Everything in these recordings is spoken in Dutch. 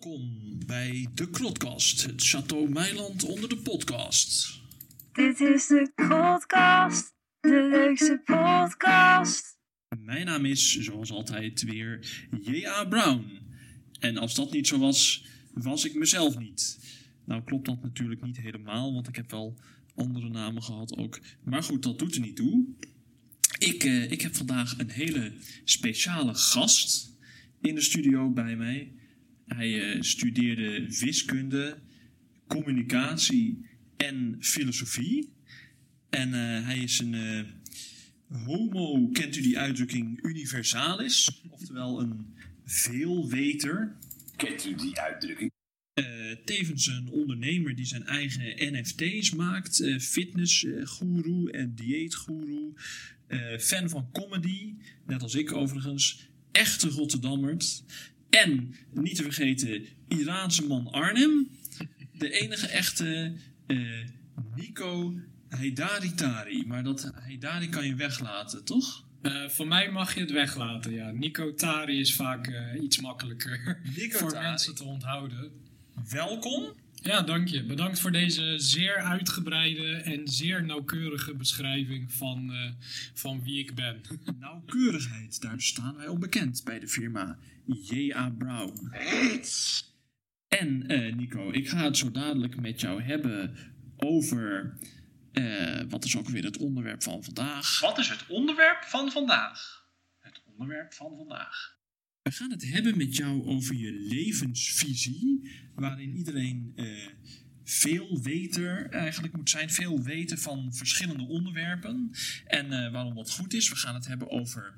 Welkom bij de Krotkast, het Chateau Meiland onder de podcast. Dit is de podcast, de leukste podcast. Mijn naam is, zoals altijd, weer J.A. Brown. En als dat niet zo was, was ik mezelf niet. Nou klopt dat natuurlijk niet helemaal, want ik heb wel andere namen gehad ook. Maar goed, dat doet er niet toe. Ik, eh, ik heb vandaag een hele speciale gast in de studio bij mij. Hij eh, studeerde wiskunde, communicatie en filosofie. En eh, hij is een eh, homo, kent u die uitdrukking, universalis? Oftewel een veelweter. Kent u die uitdrukking? Tevens een ondernemer die zijn eigen NFT's maakt. eh fitnessgoeroe en dieetgoeroe. fan van comedy, net als ik overigens. Echte Rotterdammert. En, niet te vergeten, Iraanse man Arnhem. De enige echte eh, Nico Heidaritari. Maar dat Heidari kan je weglaten, toch? Eh, voor mij mag je het weglaten, ja. Nico Tari is vaak eh, iets makkelijker Nico voor Tari. mensen te onthouden. Welkom. Ja, dank je. Bedankt voor deze zeer uitgebreide en zeer nauwkeurige beschrijving van, van wie ik ben. Nauwkeurigheid, daar staan wij op bekend bij de firma J.A. Brown. En eh, Nico, ik ga het zo dadelijk met jou hebben over. eh, wat is ook weer het onderwerp van vandaag? Wat is het onderwerp van vandaag? Het onderwerp van vandaag. We gaan het hebben met jou over je levensvisie, waarin iedereen eh, veel weter eigenlijk moet zijn, veel weten van verschillende onderwerpen en waarom dat goed is. We gaan het hebben over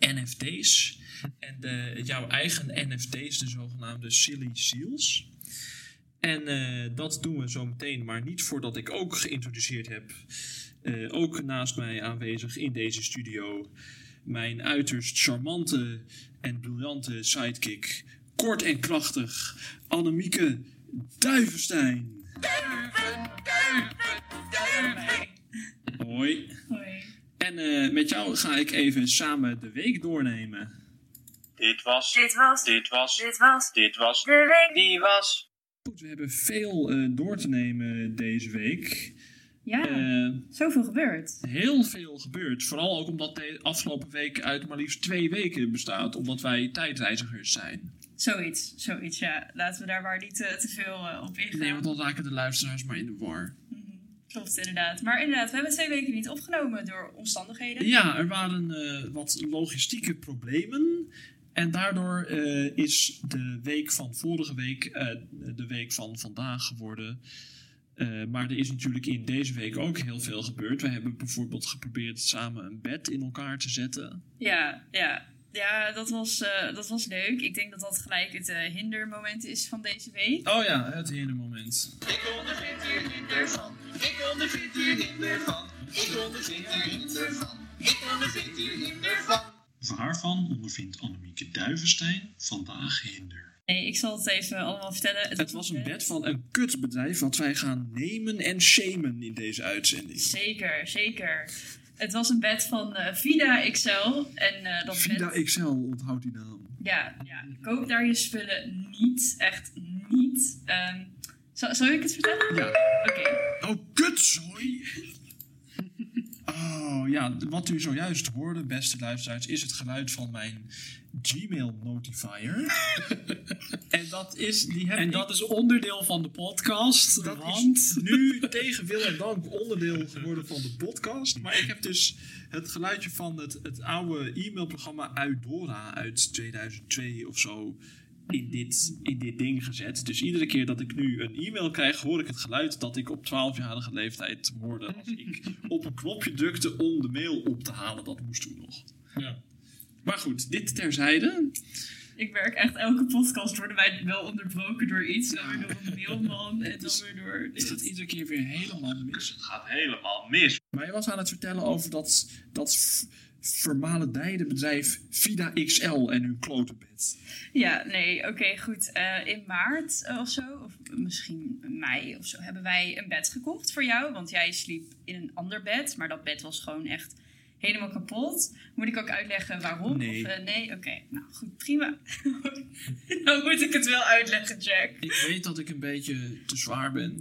NFT's en de, jouw eigen NFT's, de zogenaamde Silly Seals. En eh, dat doen we zo meteen, maar niet voordat ik ook geïntroduceerd heb. eh, ook naast mij aanwezig in deze studio mijn uiterst charmante en briljante sidekick, kort en krachtig, Annemieke Duivenstein. Hoi. Hoi. En eh, met jou ga ik even samen de week doornemen. Dit was. Dit was, Dit was. dit was Dit was. de week. Die was. Goed, we hebben veel eh, door te nemen deze week. Ja, Eh, zoveel gebeurd. heel veel gebeurd. Vooral ook omdat de afgelopen week uit maar liefst twee weken bestaat. Omdat wij tijdreizigers zijn. Zoiets, zoiets, ja. Laten we daar maar niet te veel op ingaan. Nee, want dan raken de luisteraars maar in de war. Klopt, inderdaad. Maar inderdaad, we hebben twee weken niet opgenomen door omstandigheden. Ja, er waren eh, wat logistieke problemen. En daardoor eh, is de week van vorige week eh, de week van vandaag geworden. Eh, maar er is natuurlijk in deze week ook heel veel gebeurd. We hebben bijvoorbeeld geprobeerd samen een bed in elkaar te zetten. Ja, ja. Ja, dat was, eh, dat was leuk. Ik denk dat dat gelijk het hindermoment is van deze week. Oh ja, het moment. Ik ondervind hier hinder van. Ik ondervind hier hinder van. Ik ondervind hier hinder van. Ik ondervind hier hinder van. Waarvan ondervindt Annemieke Duivenstein vandaag hinder? Nee, ik zal het even allemaal vertellen. Het was een bed van een kutbedrijf wat wij gaan nemen en shamen in deze uitzending. Zeker, zeker. Het was een bed van eh, Vida XL. En eh, dat Vida bed... XL onthoudt die naam. Ja, ja, koop daar je spullen niet. Echt niet. Ehm zal, zal ik het vertellen? Ja. Oké. Oh, kutzooi! Oh ja, wat u zojuist hoorde, beste luisteraars, is het geluid van mijn Gmail notifier. en dat is, die heb En ik- dat is onderdeel van de podcast, dat want... is nu tegen wil en dank onderdeel geworden van de podcast. Maar ik heb dus het geluidje van het, het oude e-mailprogramma Eudora uit 2002 of zo in dit, in dit ding gezet. Dus iedere keer dat ik nu een e-mail krijg, hoor ik het geluid dat ik op 12-jarige leeftijd hoorde. Als ik op een knopje drukte om de mail op te halen. Dat moest toen nog. Ja. Maar goed, dit terzijde. Ik werk echt elke podcast worden wij wel onderbroken door iets. Dan weer door een mailman en dan is- weer door Het gaat dit. iedere keer weer helemaal mis. Het gaat helemaal mis. Maar je was aan het vertellen over dat, dat f- vermalendijde bedrijf Vida XL en hun klotenbed. Ja, nee, oké, goed. Eh, in maart eh, of zo, of misschien mei of zo, hebben wij een bed gekocht voor jou. Want jij sliep in een ander bed, maar dat bed was gewoon echt helemaal kapot. Moet ik ook uitleggen waarom? Nee. Of, eh, nee? Oké, nou goed, prima. Dan moet ik het wel uitleggen, Jack. Ik weet dat ik een beetje te zwaar ben.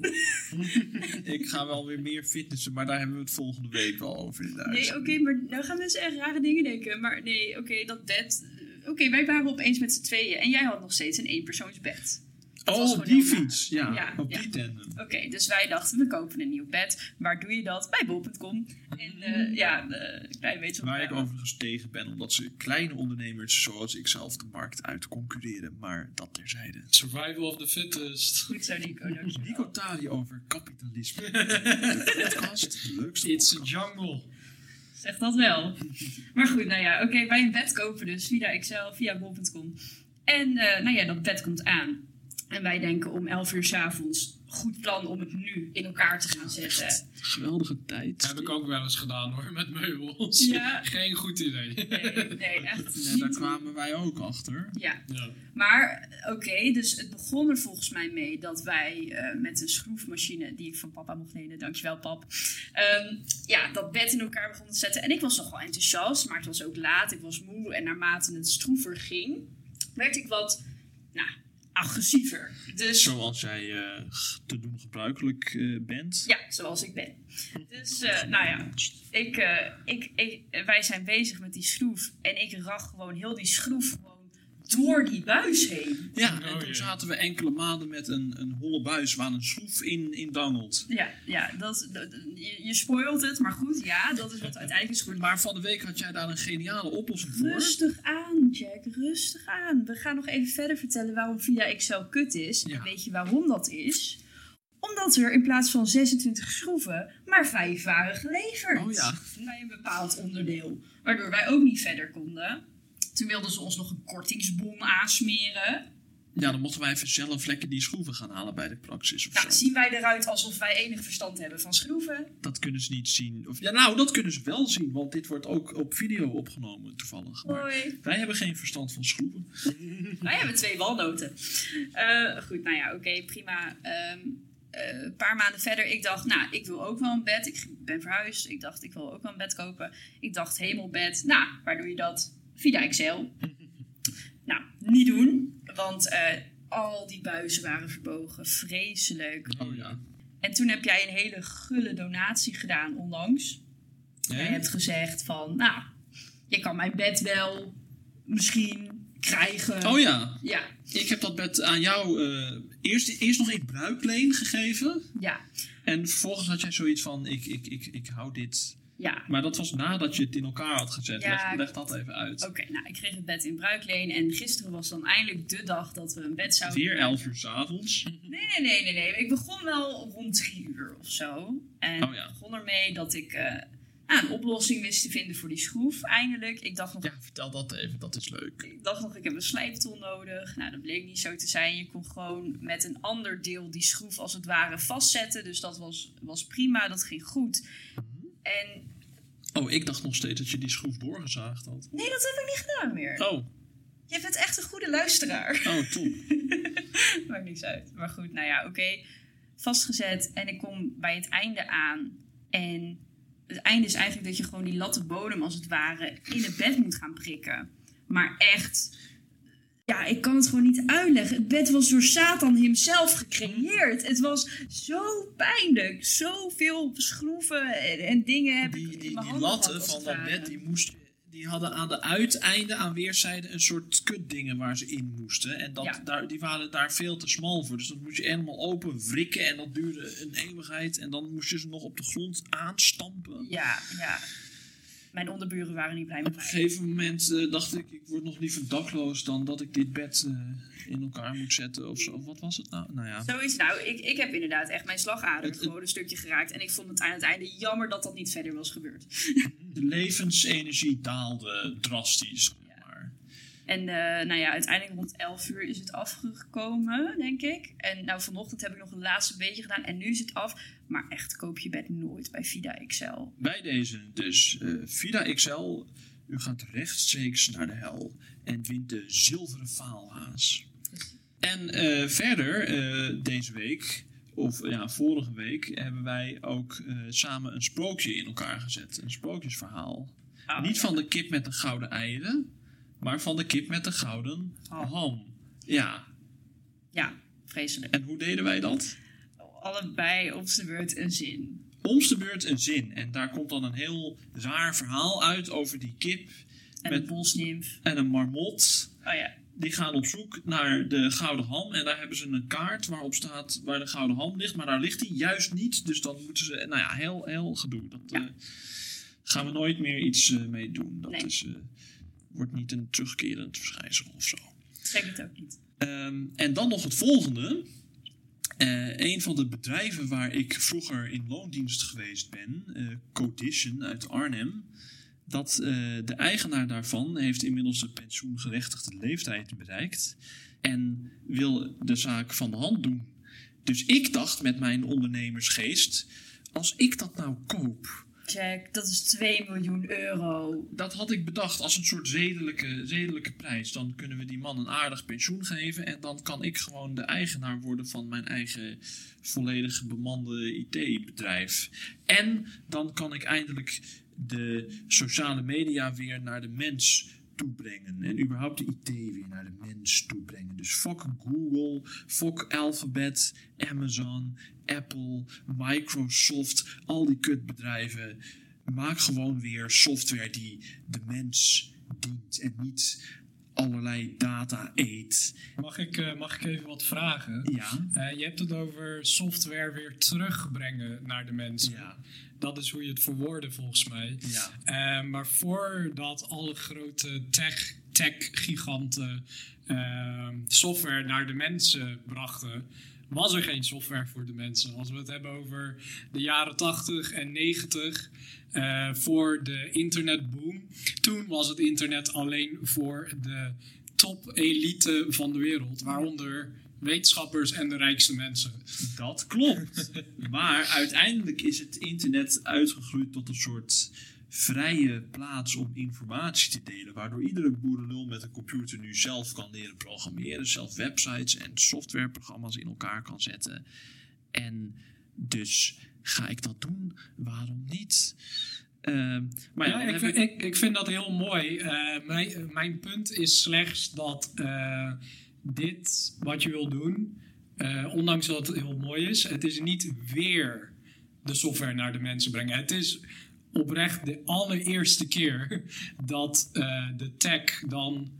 ik ga wel weer meer fitnessen, maar daar hebben we het volgende week wel over in de Nee, oké, maar nou gaan mensen echt rare dingen denken. Maar nee, oké, dat bed... Oké, wij waren opeens met z'n tweeën en jij had nog steeds een eenpersoonsbed. Dat Oh, op die fiets. Ja, Ja, op ja. die tandem. Oké, dus wij dachten, we kopen een nieuw bed. Waar doe je dat? Bij bol.com. En eh, ja, uh, klein beetje Waar ik overigens tegen ben, omdat ze kleine ondernemers zoals ik zelf de markt uit concurreren. Maar dat terzijde. Survival of the fittest. Goed zo, Nico. dankjewel. Nico Tali over kapitalisme. De podcast, de leukste It's a jungle. Zeg dat wel. Maar goed, nou ja, oké, wij een bed kopen dus via Excel, via bol.com. En eh, nou ja, dat bed komt aan. En wij denken om 11 uur 's avonds, goed plan om het nu in elkaar te gaan zetten. Geweldige tijd. Heb ik ook wel eens gedaan hoor, met meubels. Ja. Geen goed idee. Nee, nee echt Nee, daar kwamen wij ook achter. Ja, Ja. maar oké, dus het begon er volgens mij mee dat wij eh, met een schroefmachine die ik van papa mocht lenen, dankjewel pap, ehm, ja, dat bed in elkaar begon te zetten. En ik was nog wel enthousiast, maar het was ook laat, ik was moe en naarmate het stroever ging, werd ik wat, nou, agressiever. Dus Zoals jij eh, te doen gebruikelijk eh, bent. ja, zoals ik ben. Dus, eh, nou ja, ik, ik, ik, wij zijn bezig met die schroef en ik rag gewoon heel die schroef gewoon door die buis heen. Ja, Oh, en toen zaten we enkele maanden met een, een holle buis waar een schroef in, in dangelt. Ja, ja dat, dat- je, je spoilt het, maar goed, ja, dat is wat uiteindelijk is geworden. Maar van de week had jij daar een geniale oplossing voor. Rustig aan, Jack, rustig aan. We gaan nog even verder vertellen waarom via Excel kut is. Ja. En weet je waarom dat is? Omdat er in plaats van 26 schroeven maar 5 waren geleverd. Oh ja. Bij een bepaald onderdeel. Waardoor wij ook niet verder konden. Toen wilden ze ons nog een kortingsbon aansmeren. Ja, dan mochten wij even zelf lekker die schroeven gaan halen bij de praxis of Nou, zo. zien wij eruit alsof wij enig verstand hebben van schroeven? Dat kunnen ze niet zien. Of, ja, nou, dat kunnen ze wel zien, want dit wordt ook op video opgenomen toevallig. Maar Hoi. wij hebben geen verstand van schroeven. Wij hebben twee walnoten. Eh, goed, nou ja, oké, prima. Ehm, eh, een paar maanden verder, ik dacht, nou, ik wil ook wel een bed. Ik ben verhuisd. Ik dacht, ik wil ook wel een bed kopen. Ik dacht, hemelbed. Nou, waar doe je dat? Via Excel. nou, niet doen, want eh, al die buizen waren verbogen. Vreselijk. Oh ja. En toen heb jij een hele gulle donatie gedaan onlangs. Hè? Jij hebt gezegd van, nou, je kan mijn bed wel misschien krijgen. Oh ja, Ja, ik heb dat bed aan jou eh, eerst, eerst nog in bruikleen gegeven. ja, En vervolgens had jij zoiets van, ik, ik, ik, ik hou dit... ja. Maar dat was nadat je het in elkaar had gezet. Ja, leg, leg dat even uit. Oké, nou, ik kreeg het bed in bruikleen en gisteren was dan eindelijk de dag dat we een bed zouden Weer 11 uur s'avonds. Nee, nee, nee, nee, nee. Ik begon wel rond drie uur of zo. En Oh ja. begon ermee dat ik eh, nou, een oplossing wist te vinden voor die schroef. Eindelijk. Ik dacht nog, Ja, vertel dat even, dat is leuk. ik dacht nog, ik heb een slijptol nodig. Nou, dat bleek niet zo te zijn. Je kon gewoon met een ander deel die schroef als het ware vastzetten. Dus dat was, was prima, dat ging goed. En Oh, ik dacht nog steeds dat je die schroef doorgezaagd had. nee, dat heb ik niet gedaan meer. Oh, Je bent echt een goede luisteraar. oh top. Maakt niks uit. Maar goed, nou ja, oké. Vastgezet en ik kom bij het einde aan. En het einde is eigenlijk dat je gewoon die latte bodem als het ware in het bed moet gaan prikken. Maar echt, ja, ik kan het gewoon niet uitleggen. Het bed was door Satan himself gecreëerd. Het was zo pijnlijk. Zoveel schroeven en, en dingen heb ik Die, in die, mijn die handen latten van dat bed, die, moest, die hadden aan de uiteinden, aan weerszijden, een soort kutdingen waar ze in moesten. En dat, Ja. daar, die waren daar veel te smal voor. Dus dat moest je helemaal open wrikken en dat duurde een eeuwigheid. En dan moest je ze nog op de grond aanstampen. Ja, ja. Mijn onderburen waren niet blij Op met een mij. gegeven moment eh, dacht ik, ik word nog liever dakloos dan dat ik dit bed eh, in elkaar moet zetten of zo. Wat was het nou? Nou ja. Zoiets, nou, ik, ik heb inderdaad echt mijn slagader Het- gewoon een stukje geraakt. En ik vond het aan het einde jammer dat dat niet verder was gebeurd. De levensenergie daalde drastisch. En eh, nou ja, uiteindelijk rond 11 uur is het afgekomen, denk ik. En nou, vanochtend heb ik nog een laatste beetje gedaan. En nu is het af. Maar echt, koop je bed nooit bij Vida Excel. Bij deze dus eh Vida XL. U gaat rechtstreeks naar de hel en wint de zilveren faalhaas. En eh, verder deze week, of ja, vorige week, hebben wij ook samen een sprookje in elkaar gezet. Een sprookjesverhaal. Oh, Niet ja. van de kip met de gouden eieren, maar van de kip met de gouden Ham. ham. Ja, Ja, vreselijk. en hoe deden wij dat? Allebei op zijn beurt een zin. Om de beurt een zin. En daar komt dan een heel raar verhaal uit over die kip En Met- een bosnimf. en een marmot. Oh ja. Die gaan op zoek naar de gouden ham. En daar hebben ze een kaart waarop staat waar de gouden ham ligt. Maar daar ligt die juist niet. Dus dan moeten ze, nou ja, heel, heel gedoe. Dat Ja. eh, gaan we nooit meer iets eh, mee doen. Dat Nee. is, eh, wordt niet een terugkerend verschijnsel of zo. Zeg het ook niet. Ehm, en dan nog het volgende. Eh, een van de bedrijven waar ik vroeger in loondienst geweest ben, eh Codition uit Arnhem. Dat eh, de eigenaar daarvan heeft inmiddels de pensioengerechtigde leeftijd bereikt. En wil de zaak van de hand doen. Dus ik dacht met mijn ondernemersgeest, als ik dat nou koop, Jack, dat is 2 miljoen euro. dat had ik bedacht als een soort zedelijke, zedelijke prijs. Dan kunnen we die man een aardig pensioen geven. En dan kan ik gewoon de eigenaar worden van mijn eigen volledig bemande IT-bedrijf. En dan kan ik eindelijk de sociale media weer naar de mens toebrengen. En überhaupt de IT weer naar de mens toebrengen. Dus fuck Google, fuck Alphabet, Amazon, Apple, Microsoft, al die kutbedrijven. Maak gewoon weer software die de mens dient en niet allerlei data eet. Mag ik, eh, mag ik even wat vragen? Ja, Eh, je hebt het over software weer terugbrengen naar de mensen. ja, Dat is hoe je het verwoordde volgens mij. ja. Eh, maar voordat alle grote tech- tech-giganten eh, software naar de mensen brachten, was er geen software voor de mensen. Als we het hebben over de jaren 80 en 90, eh, voor de internetboom, toen was het internet alleen voor de top-elite van de wereld, waaronder wetenschappers en de rijkste mensen. Dat klopt. maar uiteindelijk is het internet uitgegroeid tot een soort vrije plaats om informatie te delen. Waardoor iedere boerenlul met een computer nu zelf kan leren programmeren. Zelf websites en softwareprogramma's in elkaar kan zetten. En dus ga ik dat doen? Waarom niet? Ehm, maar ja, ik, vind, ik, ik vind dat heel mooi. Eh, mijn, mijn punt is slechts dat eh, dit wat je wil doen, eh, ondanks dat het heel mooi is, het is niet weer de software naar de mensen brengen. Het is oprecht de allereerste keer dat eh, de tech dan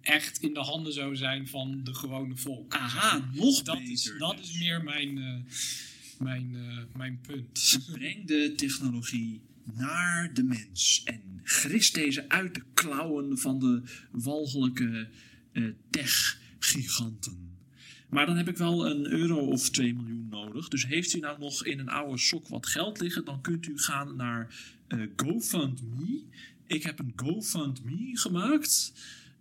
echt in de handen zou zijn van de gewone volk. Aha, nog dat beter. is, dat dus. is meer mijn, mijn, eh, mijn punt. Breng de technologie naar de mens en gris deze uit de klauwen van de walgelijke eh, tech-giganten. Maar dan heb ik wel een euro of 2 miljoen nodig. Dus heeft u nou nog in een oude sok wat geld liggen, dan kunt u gaan naar eh, GoFundMe. Ik heb een GoFundMe gemaakt.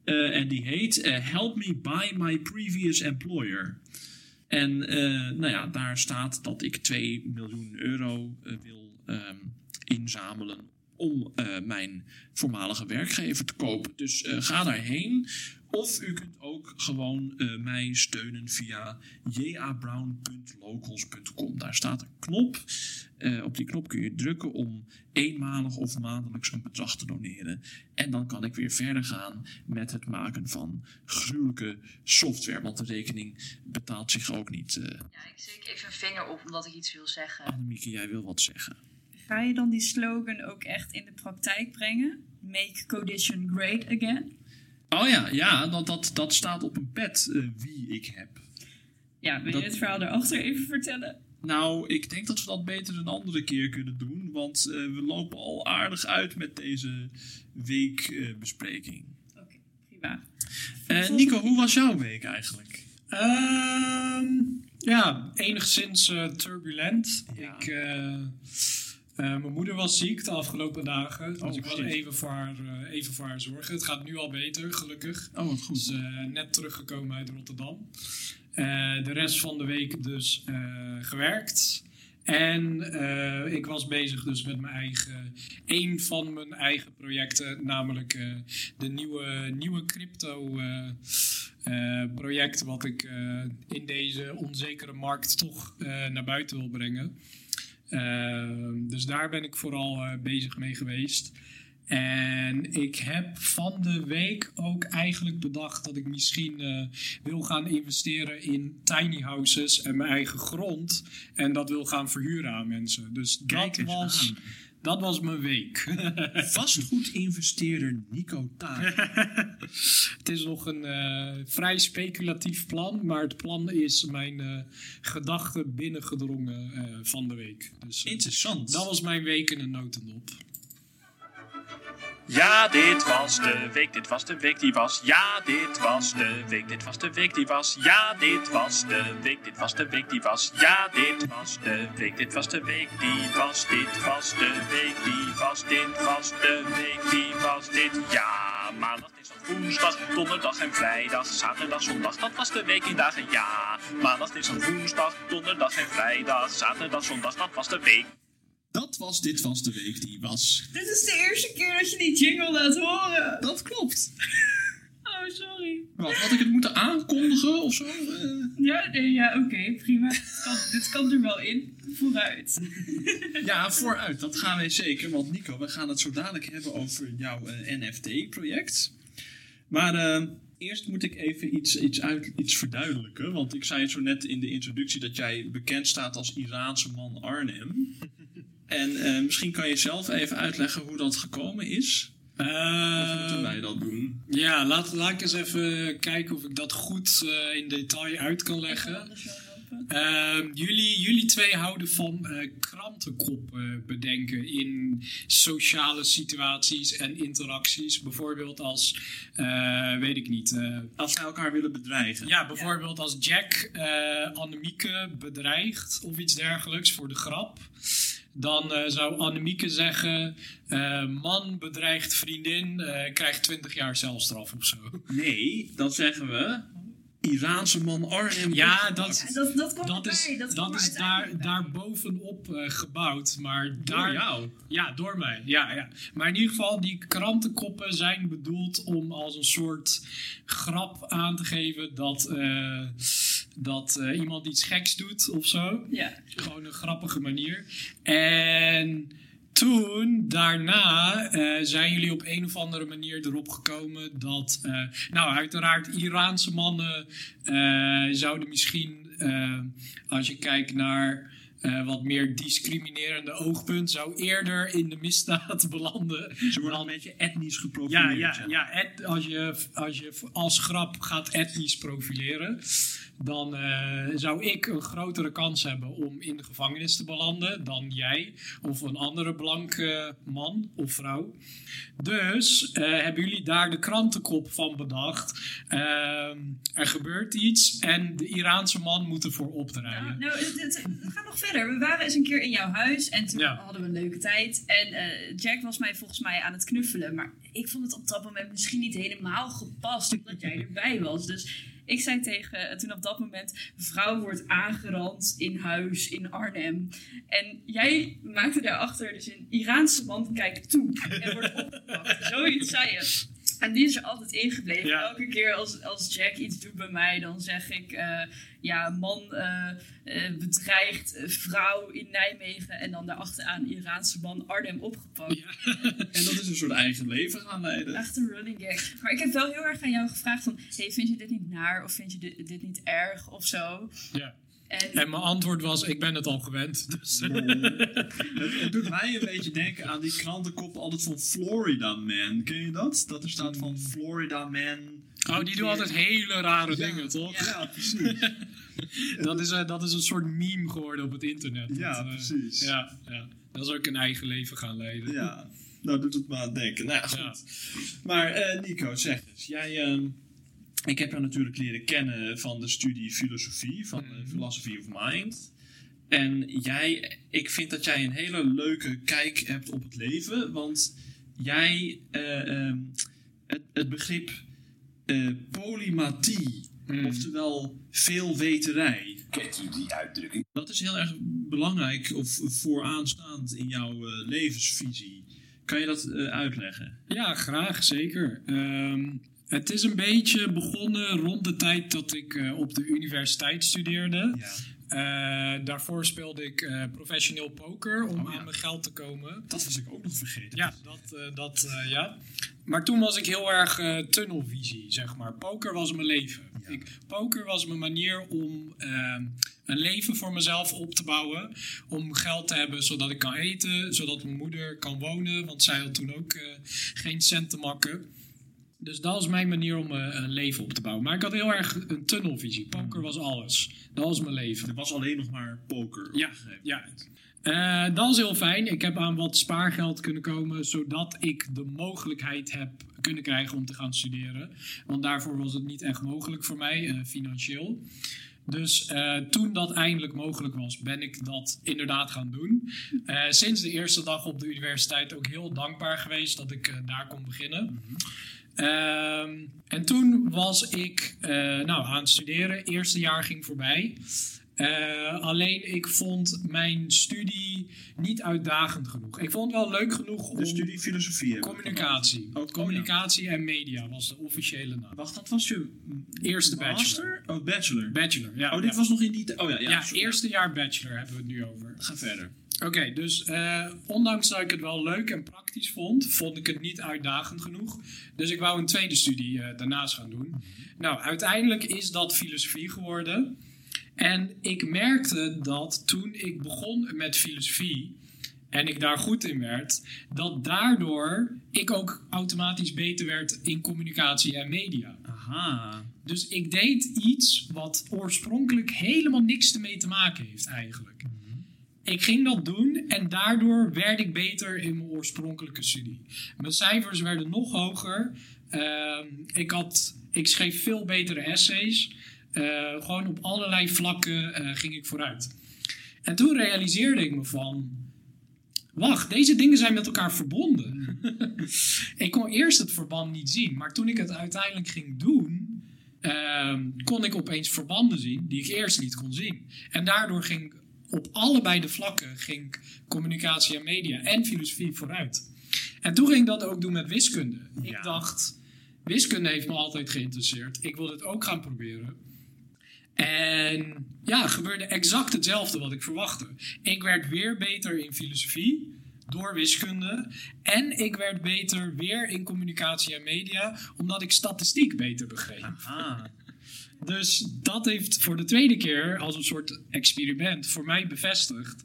en die heet Help Me Buy My Previous Employer. En eh, nou ja, daar staat dat ik 2 miljoen euro eh, wil ehm, inzamelen om eh, mijn voormalige werkgever te kopen. Dus eh, ga daarheen. Of u kunt ook gewoon eh, mij steunen via jabrown.locals.com. Daar staat een knop. Op die knop kun je drukken om eenmalig of maandelijks een bedrag te doneren. En dan kan ik weer verder gaan met het maken van gruwelijke software. Want de rekening betaalt zich ook niet. Ja, ik steek even een vinger op omdat ik iets wil zeggen. Annemieke, jij wil wat zeggen. Ga je dan die slogan ook echt in de praktijk brengen? Make Codition great again? Oh ja, ja dat, dat, dat staat op een pet eh, wie ik heb. Ja, wil Dat- je het verhaal erachter even vertellen? Nou, ik denk dat we dat beter een andere keer kunnen doen. Want eh, we lopen al aardig uit met deze weekbespreking. Oké, prima. Eh Nico, hoe was jouw week eigenlijk? Ehm, ja, enigszins eh, turbulent. Ja. Ik, eh, mijn moeder was ziek de afgelopen dagen. Dus Oh, ik was even voor, haar, eh, even voor haar zorgen. Het gaat nu al beter, gelukkig. Oh, wat goed. Dus eh, net teruggekomen uit Rotterdam. De rest van de week dus gewerkt. En ik was bezig dus met mijn eigen, een van mijn eigen projecten, namelijk de nieuwe, nieuwe crypto project wat ik in deze onzekere markt toch naar buiten wil brengen. Ehm, dus daar ben ik vooral eh, bezig mee geweest. En ik heb van de week ook eigenlijk bedacht dat ik misschien eh, wil gaan investeren in tiny houses en mijn eigen grond. En dat wil gaan verhuren aan mensen. Dus Kijk dat was, aan. Dat was mijn week. Vastgoedinvesteerder Nico Taak. Het is nog een eh, vrij speculatief plan, maar het plan is mijn eh gedachte binnengedrongen eh, van de week. Dus Interessant. dat was mijn week in een notendop. Ja, dit was de week, dit was de week die was. Ja, dit was de week, dit was de week die was. Ja, dit was de week, dit was de week die was. Ja, dit was de week, dit was de week die was. Dit was de week die was. Dit was de week die was. Dit ja, maandag, dinsdag, woensdag, donderdag en vrijdag, zaterdag, zondag. Dat was de week in dagen. Ja, maandag, dinsdag, woensdag, donderdag en vrijdag, zaterdag, zondag. Dat was de week. Dat was Dit Was De Week Die Was. Dit is de eerste keer dat je die jingle laat horen. Dat klopt. Oh, sorry. Wat, had ik het moeten aankondigen of zo? Eh, Ja, nee, ja, oké, prima. Dit kan, dit kan er wel in. Vooruit. ja, vooruit. Dat gaan wij zeker. Want Nico, we gaan het zo dadelijk hebben over jouw eh, NFT-project. Maar eh, eerst moet ik even iets, iets, uit, iets verduidelijken. Want ik zei het zo net in de introductie dat jij bekend staat als Iraanse man Arnhem. En eh, misschien kan je zelf even uitleggen hoe dat gekomen is. Of moeten wij dat doen? ja, laat, laat ik eens even kijken of ik dat goed eh, in detail uit kan leggen. Ehm, jullie, jullie twee houden van eh krantenkop eh, bedenken in sociale situaties en interacties. Bijvoorbeeld als, eh, weet ik niet, eh, Als wij elkaar willen bedreigen. ja, bijvoorbeeld als Jack eh Annemieke bedreigt of iets dergelijks voor de grap. Dan eh, zou Annemieke zeggen, eh, man bedreigt vriendin, eh, krijgt 20 jaar celstraf of zo. Nee, dan zeggen we... Iraanse man Arnhem. Ja, dat, Ja, dat, dat kwam dat is. Dat, dat is daar, daar bovenop eh, gebouwd. Maar Door daar, jou. Ja, door mij. Ja, ja. Maar in ieder geval, die krantenkoppen zijn bedoeld om als een soort grap aan te geven dat, eh, dat eh, iemand iets geks doet of zo. Ja. Gewoon een grappige manier. En toen, daarna, eh, zijn jullie op een of andere manier erop gekomen dat, eh, nou, uiteraard Iraanse mannen zouden misschien, als je kijkt naar eh, wat meer discriminerende oogpunt, zou eerder in de misdaad belanden. Ze worden een beetje etnisch geprofileerd. Ja, ja, ja. et- als, je, als je als grap gaat etnisch profileren, dan eh, zou ik een grotere kans hebben om in de gevangenis te belanden dan jij of een andere blanke man of vrouw. Dus eh, hebben jullie daar de krantenkop van bedacht. Ehm, er gebeurt iets en de Iraanse man moet ervoor opdraaien. Nou, nou het, het- het gaat nog verder. We waren eens een keer in jouw huis en toen Ja. hadden we een leuke tijd. En eh, Jack was mij volgens mij aan het knuffelen. Maar ik vond het op dat moment misschien niet helemaal gepast, omdat jij erbij was. Dus ik zei tegen eh, toen op dat moment: vrouw wordt aangerand in huis in Arnhem. En jij maakte daarachter dus een Iraanse man kijkt toe en wordt opgepakt. Zoiets zei je. En die is er altijd ingebleven. Ja. Elke keer als, als Jack iets doet bij mij, dan zeg ik: eh, ja, man eh, eh, bedreigt vrouw in Nijmegen. En dan daarachteraan Iraanse man Arnhem opgepakt. En dat is een soort eigen leven gaan leiden. Echt een running gag. Maar ik heb wel heel erg aan jou gevraagd: van, hey, vind je dit niet naar of vind je dit, dit niet erg of zo? Ja. En, En mijn antwoord was: ik ben het al gewend. Dus, Het, het doet mij een beetje denken aan die krantenkop altijd van Florida Man. Ken je dat? Dat er staat van Florida Man. oh, die doen altijd hele rare dingen, toch? Ja, precies. Dat is, eh, dat is een soort meme geworden op het internet. Ja, Dat, eh, precies. ja, ja, dat is ook een eigen leven gaan leiden. Ja, nou doet het me aan denken. Nou goed. Ja. Maar eh, Nico, zeg eens. Jij, ehm, ik heb jou natuurlijk leren kennen van de studie filosofie, van Mhm. eh, Philosophy of Mind. En jij, ik vind dat jij een hele leuke kijk hebt op het leven, want jij, eh, ehm, het, het begrip eh, polymathie, Mhm. oftewel veelweterij, Kent u die uitdrukking? dat is heel erg belangrijk of vooraanstaand in jouw eh, levensvisie. Kan je dat uitleggen? Ja, graag, zeker. Ehm, het is een beetje begonnen rond de tijd dat ik eh, op de universiteit studeerde. Ja. Eh, daarvoor speelde ik eh, professioneel poker om Oh, ja. aan mijn geld te komen. Dat was ik ook nog vergeten. Ja, dat, dat ja. Maar toen was ik heel erg tunnelvisie, zeg maar. Poker was mijn leven. Ja. Ik, poker was mijn manier om eh, een leven voor mezelf op te bouwen. Om geld te hebben zodat ik kan eten, zodat mijn moeder kan wonen. Want zij had toen ook geen cent te makken. Dus dat was mijn manier om eh, een leven op te bouwen. Maar ik had heel erg een tunnelvisie. Poker was alles. Dat was mijn leven. Er was alleen nog maar poker. Ja, ja. Eh, dat is heel fijn. Ik heb aan wat spaargeld kunnen komen, zodat ik de mogelijkheid heb kunnen krijgen om te gaan studeren. Want daarvoor was het niet echt mogelijk voor mij, eh, financieel. Dus toen dat eindelijk mogelijk was, ben ik dat inderdaad gaan doen. Sinds de eerste dag op de universiteit ook heel dankbaar geweest dat ik daar kon beginnen. Ehm, en toen was ik eh, nou, aan het studeren. Eerste jaar ging voorbij. Eh, alleen ik vond mijn studie niet uitdagend genoeg. Ik vond het wel leuk genoeg om De studie filosofie communicatie. Oh, communicatie en media was de officiële naam. Wacht, dat was je Eerste master? Oh, bachelor. Bachelor, ja. oh, dit ja. was nog in die... Oh ja, ja. ja, eerste jaar bachelor hebben we het nu over. Ga verder. Oké, dus eh, ondanks dat ik het wel leuk en praktisch vond, vond ik het niet uitdagend genoeg. Dus ik wou een tweede studie eh, daarnaast gaan doen. Nou, uiteindelijk is dat filosofie geworden. En ik merkte dat toen ik begon met filosofie en ik daar goed in werd, dat daardoor ik ook automatisch beter werd in communicatie en media. Aha. Dus ik deed iets wat oorspronkelijk helemaal niks ermee te maken heeft eigenlijk. Ik ging dat doen en daardoor werd ik beter in mijn oorspronkelijke studie. Mijn cijfers werden nog hoger. Ehm, ik, had, ik schreef veel betere essays. Eh, gewoon op allerlei vlakken eh, ging ik vooruit. En toen realiseerde ik me van... Wacht, deze dingen zijn met elkaar verbonden. ik kon eerst het verband niet zien. Maar toen ik het uiteindelijk ging doen... ehm, kon ik opeens verbanden zien die ik eerst niet kon zien. En daardoor ging op allebei de vlakken ging communicatie en media en filosofie vooruit. En toen ging ik dat ook doen met wiskunde. Ik Ja. dacht, wiskunde heeft me altijd geïnteresseerd. Ik wil het ook gaan proberen. En ja, gebeurde exact hetzelfde wat ik verwachtte. Ik werd weer beter in filosofie door wiskunde. En ik werd beter weer in communicatie en media, omdat ik statistiek beter begreep. Aha. Dus dat heeft voor de tweede keer als een soort experiment voor mij bevestigd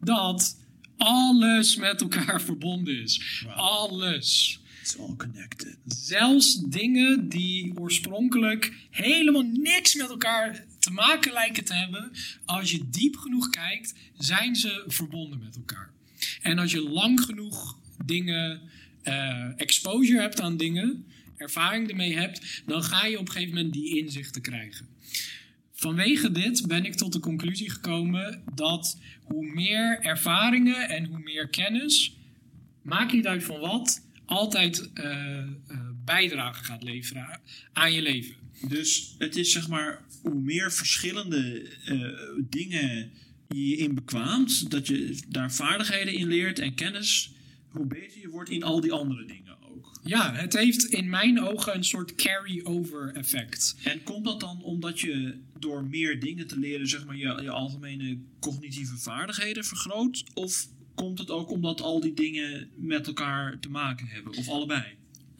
dat alles met elkaar verbonden is. Alles. It's all connected. Zelfs dingen die oorspronkelijk helemaal niks met elkaar te maken lijken te hebben, als je diep genoeg kijkt, zijn ze verbonden met elkaar. En als je lang genoeg dingen, eh, exposure hebt aan dingen, ervaring ermee hebt, dan ga je op een gegeven moment die inzichten krijgen. Vanwege dit ben ik tot de conclusie gekomen dat hoe meer ervaringen en hoe meer kennis, maakt niet uit van wat, altijd eh, eh, bijdrage gaat leveren aan je leven. Dus het is zeg maar, hoe meer verschillende eh, dingen je je in bekwaamt, dat je daar vaardigheden in leert en kennis, hoe beter je wordt in al die andere dingen. Ja, het heeft in mijn ogen een soort carry-over effect. En komt dat dan omdat je door meer dingen te leren, zeg maar, je, je algemene cognitieve vaardigheden vergroot? Of komt het ook omdat al die dingen met elkaar te maken hebben? Of allebei?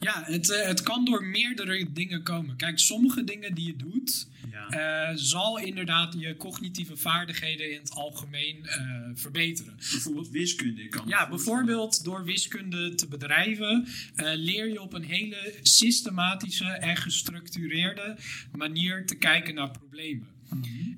Ja, het, eh, het kan door meerdere dingen komen. Kijk, sommige dingen die je doet, Ja. eh, zal inderdaad je cognitieve vaardigheden in het algemeen eh, verbeteren. bijvoorbeeld wiskunde kan. Ja, bijvoorbeeld door wiskunde te bedrijven leer je op een hele systematische en gestructureerde manier te kijken naar problemen.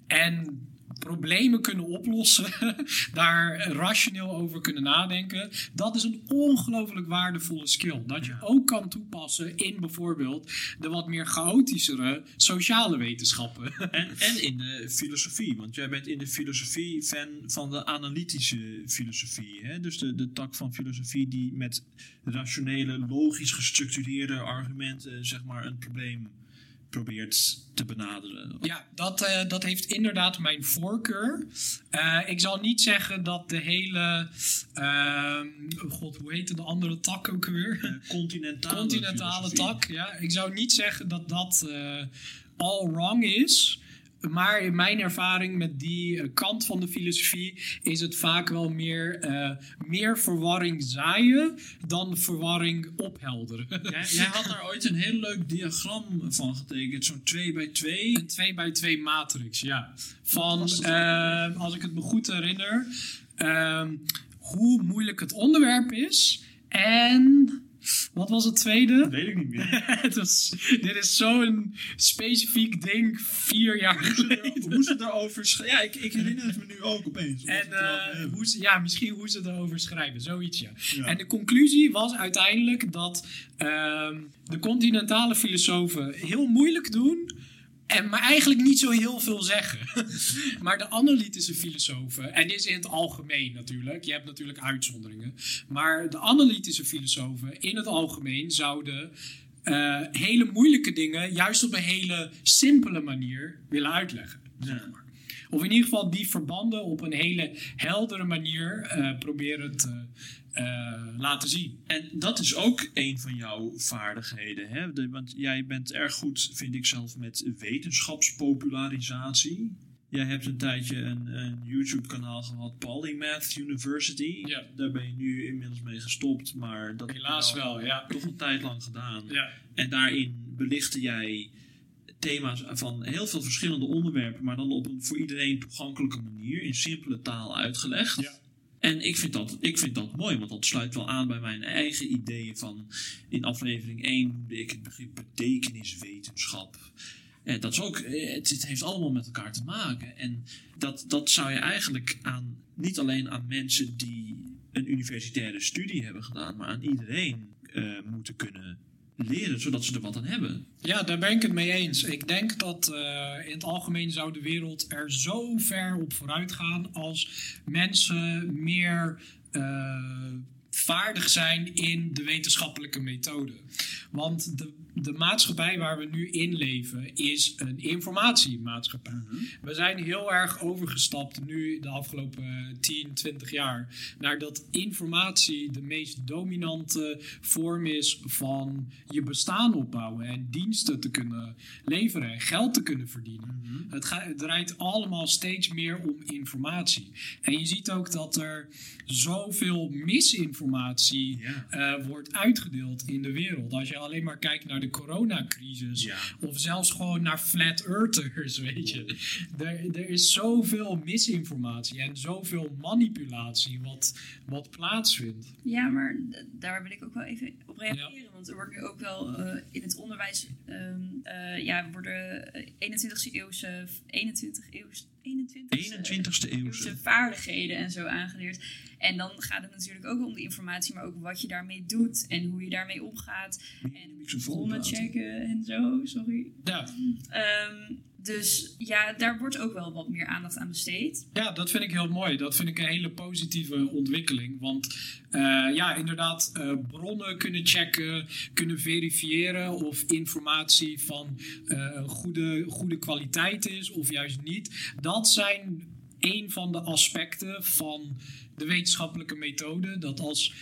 En problemen kunnen oplossen, daar rationeel over kunnen nadenken, dat is een ongelooflijk waardevolle skill. Dat je ook kan toepassen in bijvoorbeeld de wat meer chaotischere sociale wetenschappen. En, en in de filosofie, want jij bent in de filosofie fan van de analytische filosofie. Hè? Dus de, de tak van filosofie die met rationele, logisch gestructureerde argumenten zeg maar, een probleem probeert te benaderen. Ja, dat, eh, dat heeft inderdaad mijn voorkeur. Eh, ik zal niet zeggen dat de hele. oh god, hoe heette de andere tak ook weer? Eh, Continentale, Continentale filosofie. tak. Ja, ik zou niet zeggen dat dat all wrong is. Maar in mijn ervaring met die eh, kant van de filosofie is het vaak wel meer, eh, meer verwarring zaaien dan verwarring ophelderen. Jij, jij had daar ooit een heel leuk diagram van getekend, zo'n 2 bij 2. Een 2 bij 2 matrix, ja. Van, eh, als ik het me goed herinner, ehm, hoe moeilijk het onderwerp is en wat was het tweede? Weet ik niet meer. Het was, dit is zo'n specifiek ding vier jaar geleden. Hoe ze daarover schrijven. Ja, ik, ik herinner het me nu ook opeens. En erover eh, hoe ze, ja, misschien hoe ze erover schrijven, zoiets ja. Ja. En de conclusie was uiteindelijk dat ehm, de continentale filosofen heel moeilijk doen, en maar eigenlijk niet zo heel veel zeggen. maar de analytische filosofen, en dit is in het algemeen natuurlijk, je hebt natuurlijk uitzonderingen, maar de analytische filosofen in het algemeen zouden eh, hele moeilijke dingen juist op een hele simpele manier willen uitleggen. zeg maar. Of in ieder geval die verbanden op een hele heldere manier eh, proberen te eh, laten zien. En dat is ook een van jouw vaardigheden. Hè? De- want jij bent erg goed, vind ik zelf, met wetenschapspopularisatie. Jij hebt een tijdje een, een YouTube-kanaal gehad, Polymath University. Ja. Daar ben je nu inmiddels mee gestopt, maar dat heb je Helaas wel, ja. toch een tijd lang gedaan. Ja. En daarin belichtte jij thema's van heel veel verschillende onderwerpen, maar dan op een voor iedereen toegankelijke manier, in simpele taal uitgelegd. Ja. En ik vind, dat, ik vind dat mooi, want dat sluit wel aan bij mijn eigen ideeën van... In aflevering 1 noemde ik het begrip betekeniswetenschap. En dat is ook, eh, het, het heeft allemaal met elkaar te maken. En dat, dat zou je eigenlijk aan, niet alleen aan mensen die een universitaire studie hebben gedaan, maar aan iedereen eh, moeten kunnen leren, zodat ze er wat aan hebben. Ja, daar ben ik het mee eens. Ik denk dat eh, in het algemeen zou de wereld er zo ver op vooruit gaan als mensen meer eh, vaardig zijn in de wetenschappelijke methode. Want de, de maatschappij waar we nu in leven is een informatiemaatschappij. We zijn heel erg overgestapt nu de afgelopen 10, 20 jaar naar dat informatie de meest dominante vorm is van je bestaan opbouwen en diensten te kunnen leveren en geld te kunnen verdienen. het, ga- het draait allemaal steeds meer om informatie. En je ziet ook dat er zoveel misinformatie eh, wordt uitgedeeld in de wereld. Als je alleen maar kijkt naar de coronacrisis Ja. of zelfs gewoon naar flat earthers, weet je. Er, er is zoveel misinformatie en zoveel manipulatie wat, wat plaatsvindt. Ja, maar daar wil ik ook wel even op reageren. Want er wordt nu ook wel eh, in het onderwijs... ehm, eh, ja, worden eh, 21ste eeuwse... 21 eeuwse... 21ste 21ste eeuwse. vaardigheden en zo aangeleerd. En dan gaat het natuurlijk ook om de informatie, maar ook wat je daarmee doet en hoe je daarmee omgaat. En bronnen praten. checken en zo, sorry. Ja, Ehm, dus ja, daar wordt ook wel wat meer aandacht aan besteed. Ja, dat vind ik heel mooi. Dat vind ik een hele positieve ontwikkeling. Want eh, ja, inderdaad, eh, bronnen kunnen checken, kunnen verifiëren of informatie van eh, goede, goede kwaliteit is of juist niet. Dat zijn een van de aspecten van de wetenschappelijke methode. Dat als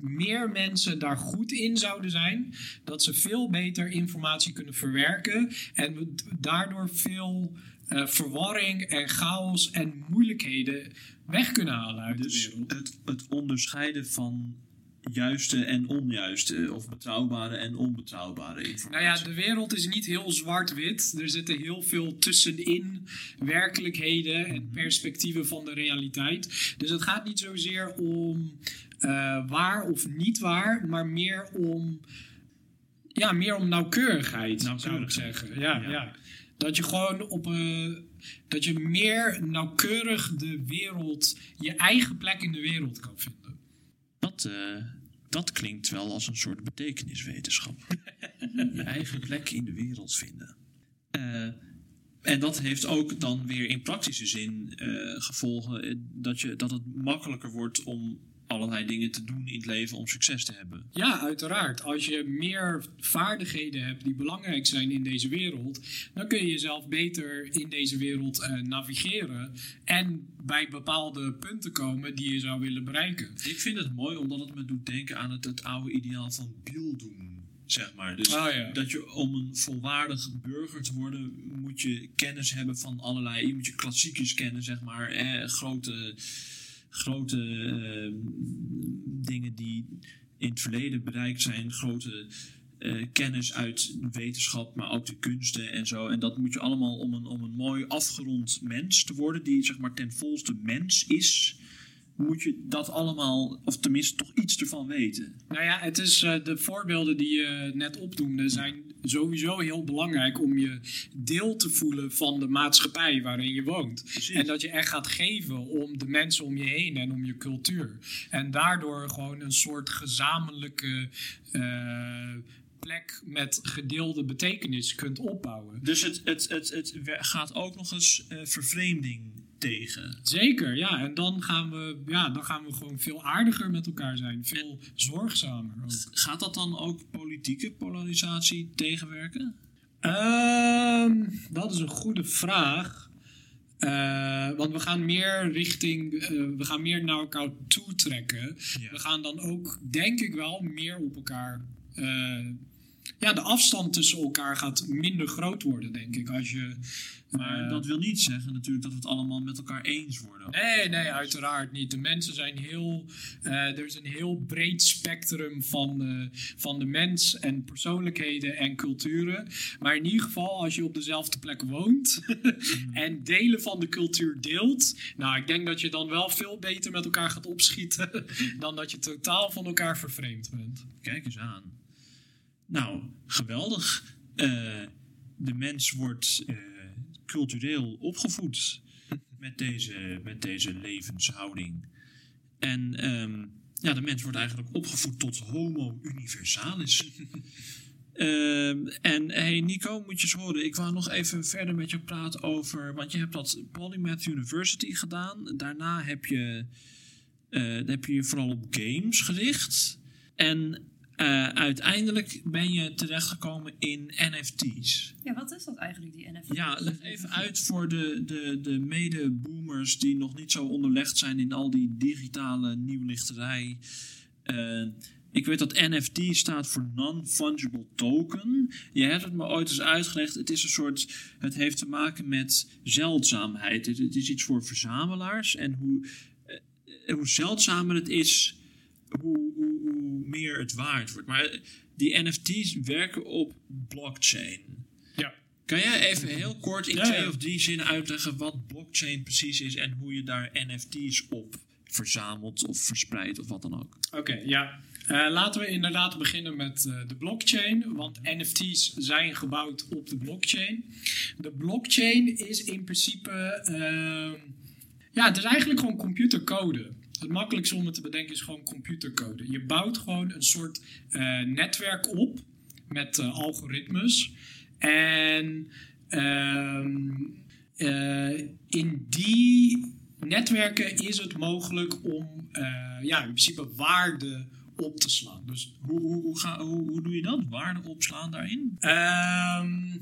meer mensen daar goed in zouden zijn, dat ze veel beter informatie kunnen verwerken en daardoor veel eh, verwarring en chaos en moeilijkheden weg kunnen halen uit de Dus wereld. het, het onderscheiden van juiste en onjuiste, of betrouwbare en onbetrouwbare informatie. Nou ja, de wereld is niet heel zwart-wit. Er zitten heel veel tussenin werkelijkheden en perspectieven van de realiteit. Dus het gaat niet zozeer om eh, waar of niet waar, maar meer om, ja, meer om nauwkeurigheid, zou ik zeggen. Ja, Ja. ja. Dat je gewoon op een. Dat je meer nauwkeurig de wereld, je eigen plek in de wereld kan vinden. Dat, eh, dat klinkt wel als een soort betekeniswetenschap. Je eigen plek in de wereld vinden. Eh, en dat heeft ook dan weer in praktische zin eh, gevolgen eh, dat, je, dat het makkelijker wordt om allerlei dingen te doen in het leven om succes te hebben. Ja, uiteraard. Als je meer vaardigheden hebt die belangrijk zijn in deze wereld, dan kun je jezelf beter in deze wereld eh, navigeren en bij bepaalde punten komen die je zou willen bereiken. Ik vind het mooi omdat het me doet denken aan het, het oude ideaal van Bieldoen. zeg maar. Dus Oh ja. dat je om een volwaardig burger te worden, moet je kennis hebben van allerlei. Je moet je klassiekers kennen, zeg maar. Eh, grote grote eh, dingen die in het verleden bereikt zijn. Grote eh, kennis uit wetenschap, maar ook de kunsten en zo. En dat moet je allemaal om een, om een mooi afgerond mens te worden, die zeg maar ten volste mens is. Moet je dat allemaal, of tenminste toch iets ervan weten. Nou ja, het is eh, de voorbeelden die je net opdoemde zijn sowieso heel belangrijk om je deel te voelen van de maatschappij waarin je woont. En dat je echt gaat geven om de mensen om je heen en om je cultuur. En daardoor gewoon een soort gezamenlijke eh, plek met gedeelde betekenis kunt opbouwen. Dus het, het, het, het gaat ook nog eens eh, vervreemding tegen. Zeker, ja. En dan gaan, we, ja, dan gaan we gewoon veel aardiger met elkaar zijn. Veel zorgzamer ook. Gaat dat dan ook politieke polarisatie tegenwerken? Ehm, dat is een goede vraag. Eh, want we gaan meer richting, eh, we gaan meer naar elkaar toe trekken. Ja. We gaan dan ook, denk ik wel, meer op elkaar. Ja, de afstand tussen elkaar gaat minder groot worden, denk ik. Als je, Maar eh, dat wil niet zeggen natuurlijk dat we het allemaal met elkaar eens worden. Nee, nee, uiteraard niet. De mensen zijn heel. eh, er is een heel breed spectrum van, van de mens en persoonlijkheden en culturen. Maar in ieder geval, als je op dezelfde plek woont en delen van de cultuur deelt. Nou, ik denk dat je dan wel veel beter met elkaar gaat opschieten dan dat je totaal van elkaar vervreemd bent. Kijk eens aan. Nou, geweldig. Eh, de mens wordt eh, cultureel opgevoed met deze, met deze levenshouding. En ehm, ja, de mens wordt eigenlijk opgevoed tot homo universalis. Ehm, en hey Nico, moet je eens horen. Ik wou nog even verder met je praten over. Want je hebt dat Polymath University gedaan. Daarna heb je, eh, heb je je vooral op games gericht. En eh, uiteindelijk ben je terechtgekomen in NFT's. Ja, wat is dat eigenlijk, die NFT? Ja, leg even uit voor de, de, de mede-boomers die nog niet zo onderlegd zijn in al die digitale nieuwlichterij. Eh, ik weet dat NFT staat voor Non-Fungible Token. Je hebt het me ooit eens uitgelegd. Het is een soort. Het heeft te maken met zeldzaamheid. Het, het is iets voor verzamelaars. En hoe, eh, hoe zeldzamer het is, hoe meer het waard wordt. Maar eh, die NFT's werken op blockchain. Ja. Kan jij even heel kort in Ja, twee ja. of drie zinnen uitleggen wat blockchain precies is en hoe je daar NFT's op verzamelt of verspreidt of wat dan ook? Oké, ja. Eh, laten we inderdaad beginnen met eh, de blockchain. Want NFT's zijn gebouwd op de blockchain. De blockchain is in principe. ehm, ja, het is eigenlijk gewoon computercode. Het makkelijkste om het te bedenken is gewoon computercode. Je bouwt gewoon een soort eh, netwerk op met eh, algoritmes. En ehm, eh, in die netwerken is het mogelijk om ja, in principe waarde op te slaan. Dus Hoe, hoe, hoe, ga, hoe, hoe doe je dat? Waarde opslaan daarin? Ehm,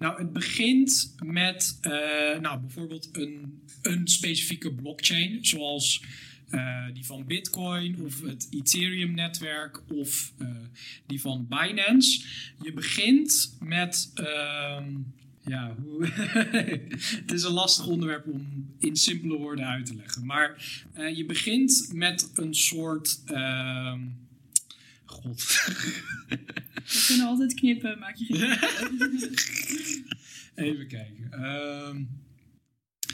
nou, het begint met eh, nou, bijvoorbeeld een, een specifieke blockchain, zoals eh, die van Bitcoin of het Ethereum-netwerk of eh, die van Binance. Je begint met. ehm, ja, het is een lastig onderwerp om in simpele woorden uit te leggen. Maar je begint met een soort. ehm, God. We kunnen altijd knippen, maak je geen Even kijken. Ehm,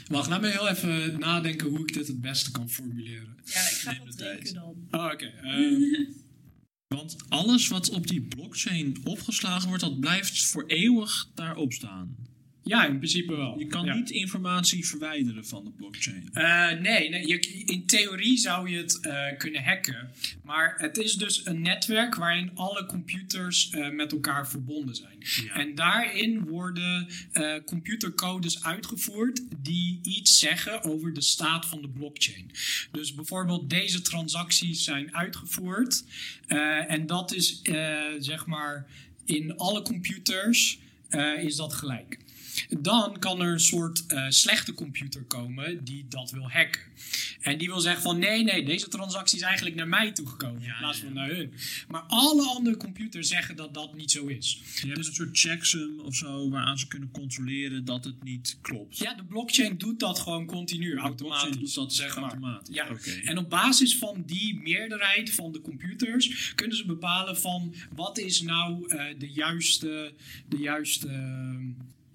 wacht, laat me heel even nadenken hoe ik dit het beste kan formuleren. Ja, ik ga tijd. denken dan. Oh, oké. ehm, Want alles wat op die blockchain opgeslagen wordt, dat blijft voor eeuwig daarop staan. Ja, in principe wel. Je kan Ja. niet informatie verwijderen van de blockchain. Eh, nee, nee je, in theorie zou je het eh, kunnen hacken. Maar het is dus een netwerk waarin alle computers eh, met elkaar verbonden zijn. Ja. En daarin worden computercodes uitgevoerd die iets zeggen over de staat van de blockchain. Dus bijvoorbeeld deze transacties zijn uitgevoerd. en dat is zeg maar in alle computers is dat gelijk. Dan kan er een soort eh, slechte computer komen die dat wil hacken. En die wil zeggen van nee, nee, deze transactie is eigenlijk naar mij toegekomen in plaats van naar hun. Maar alle andere computers zeggen dat dat niet zo is. Je hebt een soort checksum of zo waaraan ze kunnen controleren dat het niet klopt. Ja, de blockchain doet dat gewoon continu, automatisch. doet dat zeg maar. automatisch. Ja, Oké. en op basis van die meerderheid van de computers kunnen ze bepalen van wat is nou eh, de juiste, de juiste, eh,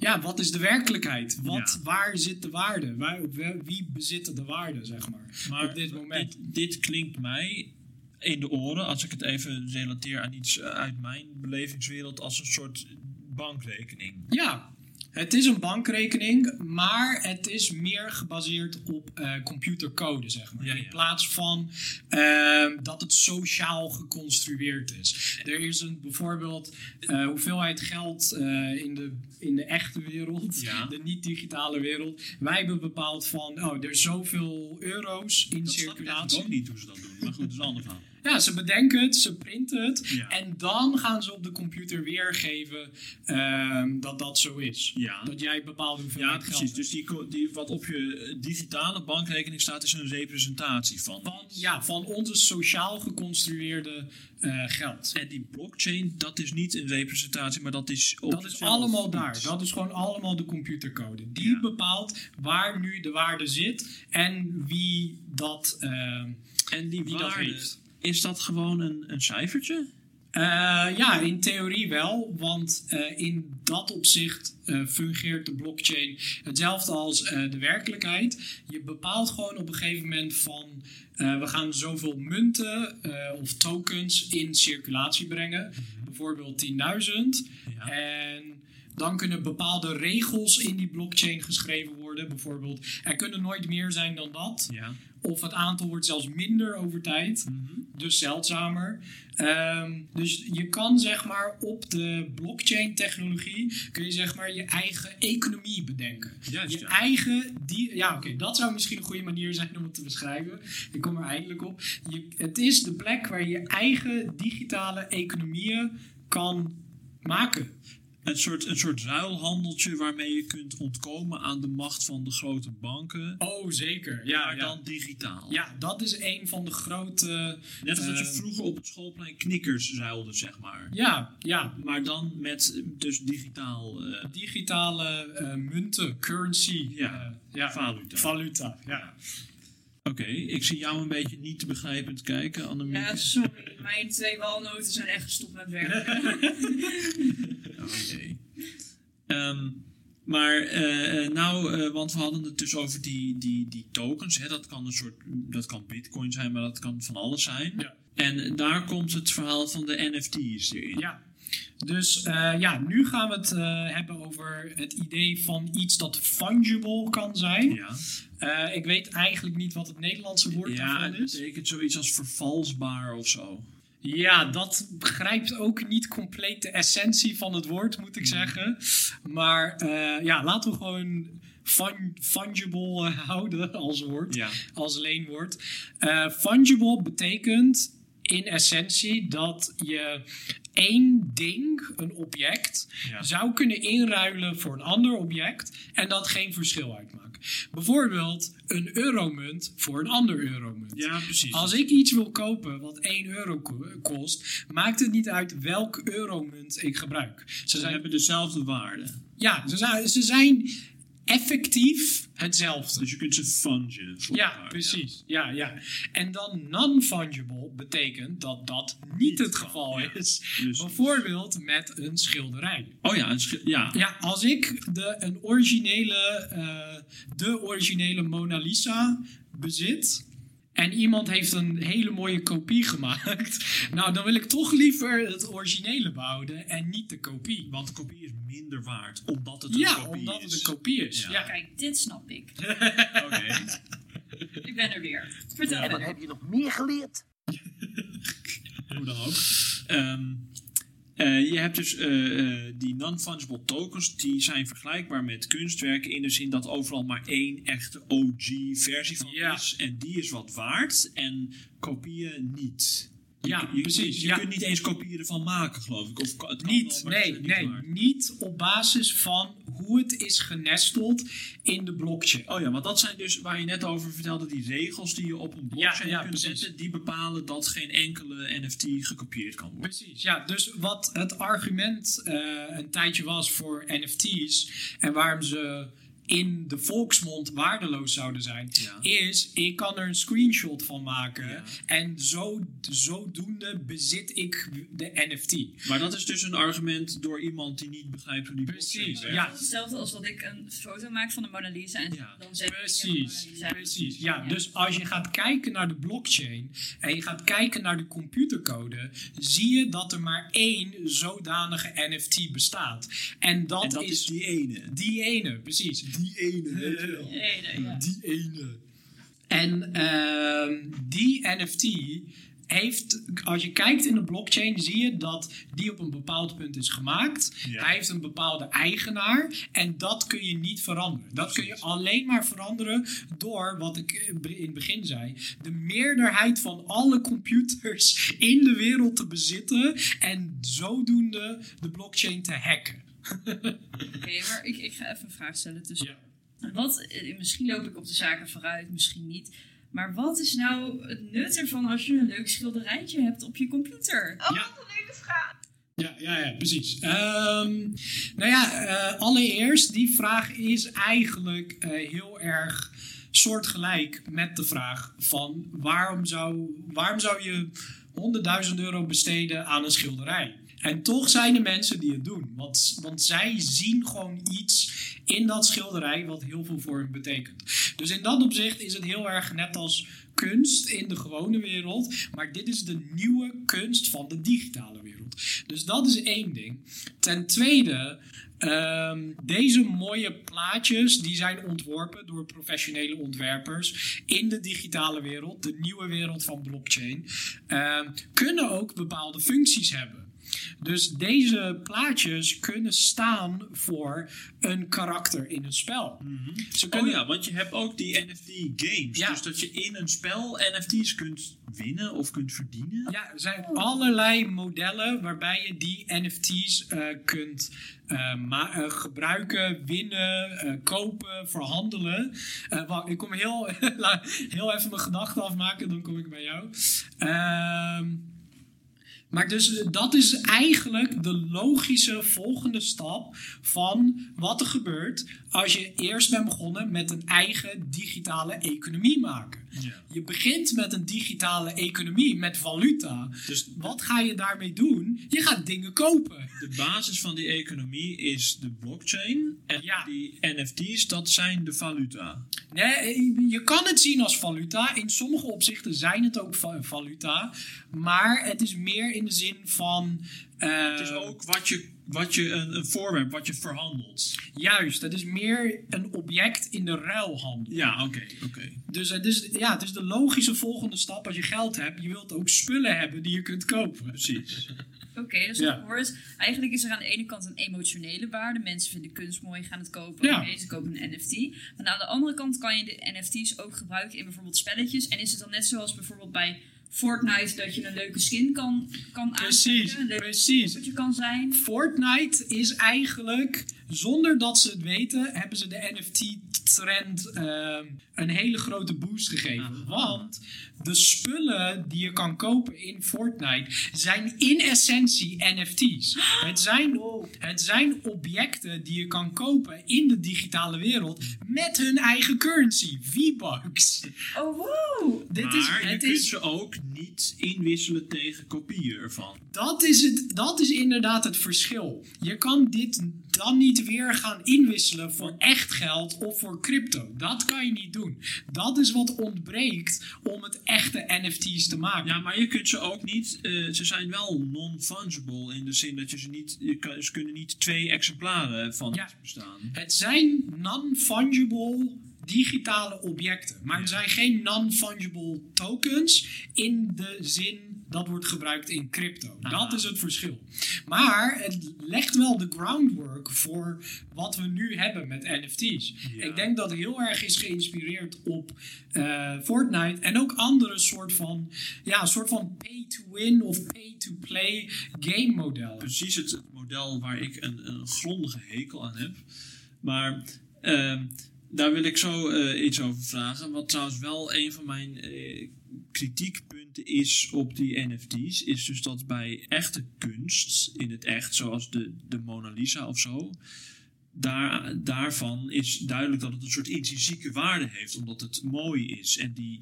ja, wat is de werkelijkheid? Wat, Ja. Waar zit de waarde? Waar, wie bezit de waarde, zeg maar, Maar op dit moment? Dit, dit klinkt mij in de oren, als ik het even relateer aan iets eh, uit mijn belevingswereld, als een soort bankrekening. Ja, het is een bankrekening, maar het is meer gebaseerd op eh, computercode, zeg maar. Ja, ja. In plaats van ehm, dat het sociaal geconstrueerd is. Er is een, bijvoorbeeld eh, hoeveelheid geld eh, in, de, in de echte wereld, Ja. de niet-digitale wereld. Wij hebben bepaald van, oh, er is zoveel euro's in Dat snap ik circulatie. ook niet hoe ze dat doen. Maar goed, dat is een ander verhaal. Ja, ze bedenken het, ze printen het. Ja. En dan gaan ze op de computer weergeven ehm, dat dat zo is. Ja. Dat jij bepaalde hoeveelheid Ja, geld precies. hebt. Dus die, die, wat op je eh, digitale bankrekening staat, is een representatie van. Van, ja, van onze sociaal geconstrueerde eh, geld. En die blockchain, dat is niet een representatie, maar dat is. op Dat is allemaal daar. Dat is gewoon allemaal de computercode. Die Ja. bepaalt waar nu de waarde zit en wie dat, ehm, En die wie dat heeft. Is dat gewoon een, een cijfertje? Eh, ja, in theorie wel, want eh, in dat opzicht eh, fungeert de blockchain hetzelfde als de werkelijkheid. Je bepaalt gewoon op een gegeven moment van we gaan zoveel munten of tokens in circulatie brengen, bijvoorbeeld 10.000. Ja. En dan kunnen bepaalde regels in die blockchain geschreven worden. Bijvoorbeeld, er kunnen nooit meer zijn dan dat. Ja. Of het aantal wordt zelfs minder over tijd. Dus zeldzamer. Ehm, dus je kan zeg maar op de blockchain technologie... kun je zeg maar je eigen economie bedenken. Juist, je ja. eigen... Die, ja, oké, dat zou misschien een goede manier zijn om het te beschrijven. Ik kom er eindelijk op. Je, het is de plek waar je je eigen digitale economieën kan maken. Een soort, een soort ruilhandeltje waarmee je kunt ontkomen aan de macht van de grote banken. Oh, zeker. Ja, maar ja. dan digitaal. ja, dat is een van de grote... Net als dat je eh, vroeger op het schoolplein knikkers ruilde, zeg maar. Ja, ja, Maar dan met dus digitaal eh, digitale eh, munten, currency. Ja, ja. valuta. Valuta, ja. Oké, ik zie jou een beetje niet te begrijpend kijken, Annemieke. Ja, sorry. Mijn twee walnoten zijn echt gestopt met werken. Oh jee. Ehm, maar eh, eh, nou, eh, want we hadden het dus over die, die, die tokens. Hè? Dat kan een soort, dat kan bitcoin zijn, maar dat kan van alles zijn. Ja. En daar komt het verhaal van de NFT's erin. ja. Dus eh, ja, nu gaan we het eh, hebben over het idee van iets dat fungible kan zijn. Ja, Eh, ik weet eigenlijk niet wat het Nederlandse woord ja daarvan het is. betekent zoiets als vervalsbaar of zo. Ja, dat begrijpt ook niet compleet de essentie van het woord, moet ik zeggen. Maar ja, laten we gewoon fun- fungible houden als woord. Ja. als leenwoord. Fungible betekent in essentie dat je één ding, een object, Ja. zou kunnen inruilen voor een ander object en dat geen verschil uitmaakt. Bijvoorbeeld een euromunt voor een ander euromunt. Ja, precies. Als ik iets wil kopen wat 1 euro ko- kost, maakt het niet uit welk euromunt ik gebruik. Ze zijn, hebben dezelfde waarde. ja, ze zijn, ze zijn effectief hetzelfde. Dus je kunt ze fungen. Ja, elkaar, precies. Ja. Ja, En dan non-fungible betekent dat dat niet het geval ja. is. Dus- Bijvoorbeeld met een schilderij. Oh ja, een ja. Ja, als ik de, een originele, eh, de originele Mona Lisa bezit. En iemand heeft een hele mooie kopie gemaakt. Nou, dan wil ik toch liever het originele behouden en niet de kopie. Want de kopie is minder waard, omdat het een Ja, kopie omdat is. het een kopie is. Ja. Ja. Kijk, dit snap ik. Oké. Ik ben er weer. Vertel En wat verder. heb je nog meer geleerd? Hoe dan ook. Ehm, eh, je hebt dus eh, eh, die non-fungible tokens, die zijn vergelijkbaar met kunstwerken in de zin dat overal maar één echte OG-versie van Ja. is. En die is wat waard en kopieën niet. Ja, Je- precies. Je, ja. kunt niet eens kopieën ervan maken, geloof ik. Of, het kan Niet, wel, nee, niet nee, niet op basis van hoe het is genesteld in de blockchain. Oh ja, want dat zijn dus waar je net over vertelde, die regels die je op een blockchain ja, kunt precies. zetten, die bepalen dat geen enkele NFT gekopieerd kan worden. Precies, ja. Dus wat het argument eh, een tijdje was voor NFT's en waarom ze in de volksmond waardeloos zouden zijn, Ja. is ik kan er een screenshot van maken Ja. en zo, zodoende bezit ik de NFT. Maar dat is dus een argument door iemand die niet begrijpt hoe die Precies, ja. Hetzelfde als dat ik een foto maak van de Mona Lisa en Ja. dan zeg ik... Precies, ik heb de Mona Lisa. precies. Ja, dus als je gaat kijken naar de blockchain en je gaat kijken naar de computercode, zie je dat er maar één zodanige NFT bestaat. En dat, En dat is, is die ene. die ene, precies. Die ene, weet je wel. Ja. Die ene. En ehm, die NFT heeft, als je kijkt in de blockchain, zie je dat die op een bepaald punt is gemaakt. Ja. Hij heeft een bepaalde eigenaar en dat kun je niet veranderen. Dat kun je alleen maar veranderen door, wat ik in het begin zei, de meerderheid van alle computers in de wereld te bezitten en zodoende de blockchain te hacken. Oké, maar ik, ik ga even een vraag stellen. Dus Ja. wat, eh, misschien loop ik op de zaken vooruit, misschien niet. Maar wat is nou het nut ervan als je een leuk schilderijtje hebt op je computer? Oh, Ja. wat een leuke vraag. Ja, ja, ja, precies. Ehm, nou ja, eh, allereerst, die vraag is eigenlijk eh, heel erg soortgelijk met de vraag van waarom zou, waarom zou je 100.000 euro besteden aan een schilderij? En toch zijn er mensen die het doen. Want, want zij zien gewoon iets in dat schilderij wat heel veel voor hen betekent. Dus in dat opzicht is het heel erg net als kunst in de gewone wereld. Maar dit is de nieuwe kunst van de digitale wereld. Dus dat is één ding. Ten tweede, ehm, deze mooie plaatjes die zijn ontworpen door professionele ontwerpers in de digitale wereld, de nieuwe wereld van blockchain, ehm, kunnen ook bepaalde functies hebben. Dus deze plaatjes kunnen staan voor een karakter in een spel. Ze Oh kunnen, ja, want je hebt ook die NFT games. Ja. Dus dat je in een spel NFT's kunt winnen of kunt verdienen. Ja, er zijn allerlei modellen waarbij je die NFT's eh, kunt eh, eh, gebruiken, winnen, kopen, verhandelen. Wacht, ik kom heel, heel even mijn gedachten afmaken, dan kom ik bij jou. Ehm, maar dus eh, dat is eigenlijk de logische volgende stap van wat er gebeurt als je eerst bent begonnen met een eigen digitale economie maken. Ja. Je begint met een digitale economie, met valuta. Dus Wat ga je daarmee doen? Je gaat dingen kopen. de basis van die economie is de blockchain. En Ja. die NFT's, dat zijn de valuta. Nee, je kan het zien als valuta. In sommige opzichten zijn het ook va- valuta. Maar het is meer in de zin van. eh, Het is ook wat je, wat je een, een voorwerp, wat je verhandelt. Juist, het is meer een object in de ruilhandel. Ja, oké, oké. Dus het is, ja, het is de logische volgende stap als je geld hebt. Je wilt ook spullen hebben die je kunt kopen. Precies. Oké, dus Ja. ik hoor het. Eigenlijk is er aan de ene kant een emotionele waarde. Mensen vinden kunst mooi, gaan het kopen. Ja. Oké, ze kopen een NFT. Maar aan de andere kant kan je de NFT's ook gebruiken in bijvoorbeeld spelletjes. En is het dan net zoals bijvoorbeeld bij Fortnite dat je een leuke skin kan, kan Precies, precies. poppetje kan zijn? Fortnite is eigenlijk, zonder dat ze het weten, hebben ze de NFT-trend ehm, een hele grote boost gegeven. Aha. Want de spullen die je kan kopen in Fortnite zijn in essentie NFT's. Het zijn, het zijn objecten die je kan kopen in de digitale wereld met hun eigen currency, V-Bucks. Oh, wow! Dit maar is, je het kunt is ze ook niet inwisselen tegen kopieën ervan. Dat is, het, dat is inderdaad het verschil. Je kan dit dan niet weer gaan inwisselen voor echt geld of voor crypto. Dat kan je niet doen. Dat is wat ontbreekt om het echte NFT's te maken. Ja, maar je kunt ze ook niet. eh, ze zijn wel non-fungible in de zin dat je ze niet. Je kan, ze kunnen niet twee exemplaren van Ja. bestaan. Het zijn non-fungible digitale objecten. Maar het zijn geen non-fungible tokens in de zin dat wordt gebruikt in crypto. Ah. Dat is het verschil. Maar het legt wel de groundwork voor wat we nu hebben met NFT's. Ja. Ik denk dat het heel erg is geïnspireerd op eh, Fortnite en ook andere soort van, ja, soort van pay-to-win of pay-to-play game modellen. precies het model waar ik een, een grondige hekel aan heb. Maar ehm, daar wil ik zo eh, iets over vragen. Wat trouwens wel een van mijn eh, kritiekpunten is op die NFT's. Is dus dat bij echte kunst, in het echt, zoals de, de Mona Lisa of zo. Daar, daarvan is duidelijk dat het een soort intrinsieke waarde heeft, omdat het mooi is. En die,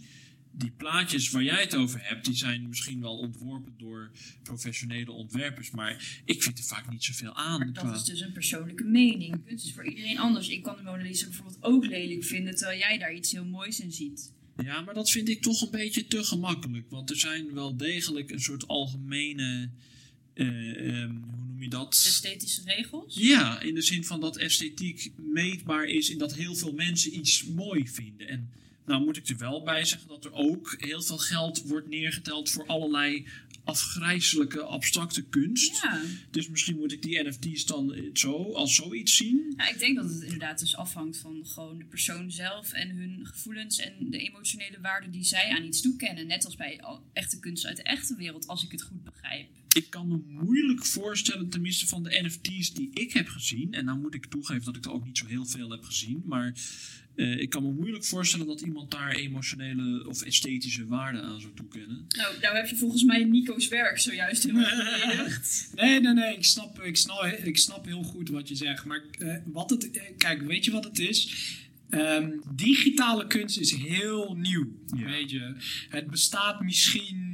die plaatjes waar jij het over hebt, die zijn misschien wel ontworpen door professionele ontwerpers, maar ik vind er vaak niet zoveel aan. Dat qua- is dus een persoonlijke mening. Kunst is voor iedereen anders. Ik kan de Mona Lisa bijvoorbeeld ook lelijk vinden, terwijl jij daar iets heel moois in ziet. Ja, maar dat vind ik toch een beetje te gemakkelijk, want er zijn wel degelijk een soort algemene, eh, ehm, hoe noem je dat? Esthetische regels? Ja, in de zin van dat esthetiek meetbaar is in dat heel veel mensen iets mooi vinden. En nou moet ik er wel bij zeggen dat er ook heel veel geld wordt neergeteld voor allerlei afgrijzelijke abstracte kunst. Ja. Dus misschien moet ik die NFT's dan zo als zoiets zien. ja, ik denk dat het inderdaad dus afhangt van gewoon de persoon zelf en hun gevoelens en de emotionele waarde die zij aan iets toekennen. Net als bij echte kunst uit de echte wereld, als ik het goed begrijp. Ik kan me moeilijk voorstellen, tenminste van de NFT's die ik heb gezien. En nou moet ik toegeven dat ik er ook niet zo heel veel heb gezien. Maar eh, ik kan me moeilijk voorstellen dat iemand daar emotionele of esthetische waarde aan zou toekennen. Nou, nou heb je volgens mij Nico's werk zojuist beledigd. Nee, nee, nee. Ik snap, ik snap, ik snap heel goed wat je zegt. Maar eh, wat het, eh, kijk, weet je wat het is? Ehm, digitale kunst is heel nieuw. Ja. Weet je, het bestaat misschien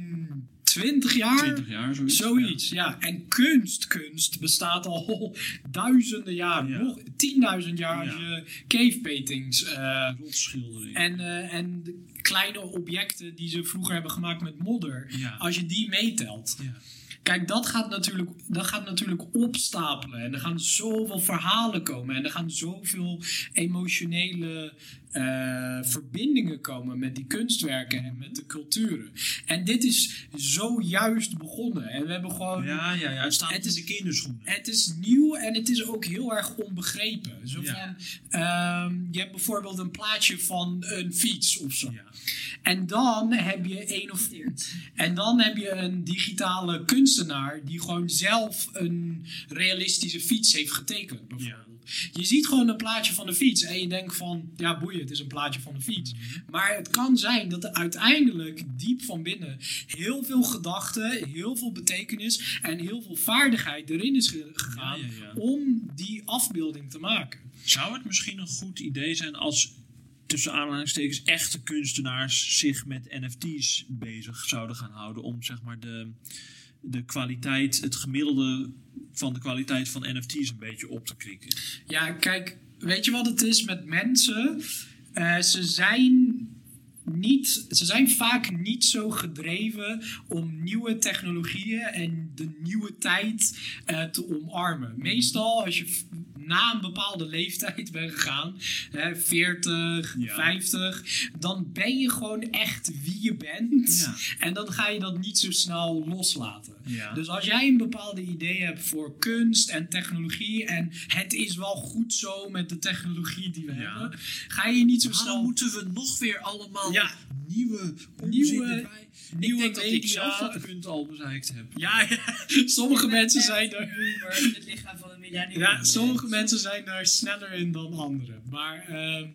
20 jaar. 20 jaar, zoiets. Zoiets, ja. En kunst, kunst bestaat al duizenden jaren. Ja. Nog 10.000 jaar als je cave paintings. Rotschildering. en, eh, en kleine objecten die ze vroeger hebben gemaakt met modder. Als je die meetelt. Ja. Kijk, dat gaat, natuurlijk, dat gaat natuurlijk opstapelen. En er gaan zoveel verhalen komen. En er gaan zoveel emotionele eh, verbindingen komen met die kunstwerken en met de culturen. En dit is zojuist begonnen. En we hebben gewoon. Ja, ja, ja. Het staat Het in is- de kinderschoenen. Het is nieuw en het is ook heel erg onbegrepen. Zo Ja. van, ehm, je hebt bijvoorbeeld een plaatje van een fiets of zo. Ja. En dan heb je een of en dan heb je een digitale kunstenaar die gewoon zelf een realistische fiets heeft getekend. Bijvoorbeeld. Je ziet gewoon een plaatje van de fiets en je denkt van, ja boeien, het is een plaatje van de fiets. Maar het kan zijn dat er uiteindelijk diep van binnen heel veel gedachten, heel veel betekenis en heel veel vaardigheid erin is ge- gegaan Ja, ja, ja. om die afbeelding te maken. Zou het misschien een goed idee zijn als tussen aanhalingstekens echte kunstenaars zich met NFT's bezig zouden gaan houden om zeg maar de, de kwaliteit, het gemiddelde van de kwaliteit van NFT's een beetje op te krikken? Ja, kijk, weet je wat het is met mensen? Eh, ze zijn niet, ze zijn vaak niet zo gedreven om nieuwe technologieën en de nieuwe tijd eh, te omarmen. Meestal als je na een bepaalde leeftijd bent gegaan, hè, 40, Ja. 50, dan ben je gewoon echt wie je bent. Ja. En dan ga je dat niet zo snel loslaten. Ja. Dus als jij een bepaalde idee hebt voor kunst en technologie en het is wel goed zo met de technologie die we Ja. hebben, ga je niet zo snel moeten we nog weer allemaal Ja. nieuwe Nieuwe- nieuwe erbij? nieuwe ik denk dat ik zelf dat punt al bereikt heb. Ja, ja. sommige mensen zijn er. Het lichaam van Ja, sommige mensen zijn daar sneller in dan anderen. Maar ehm,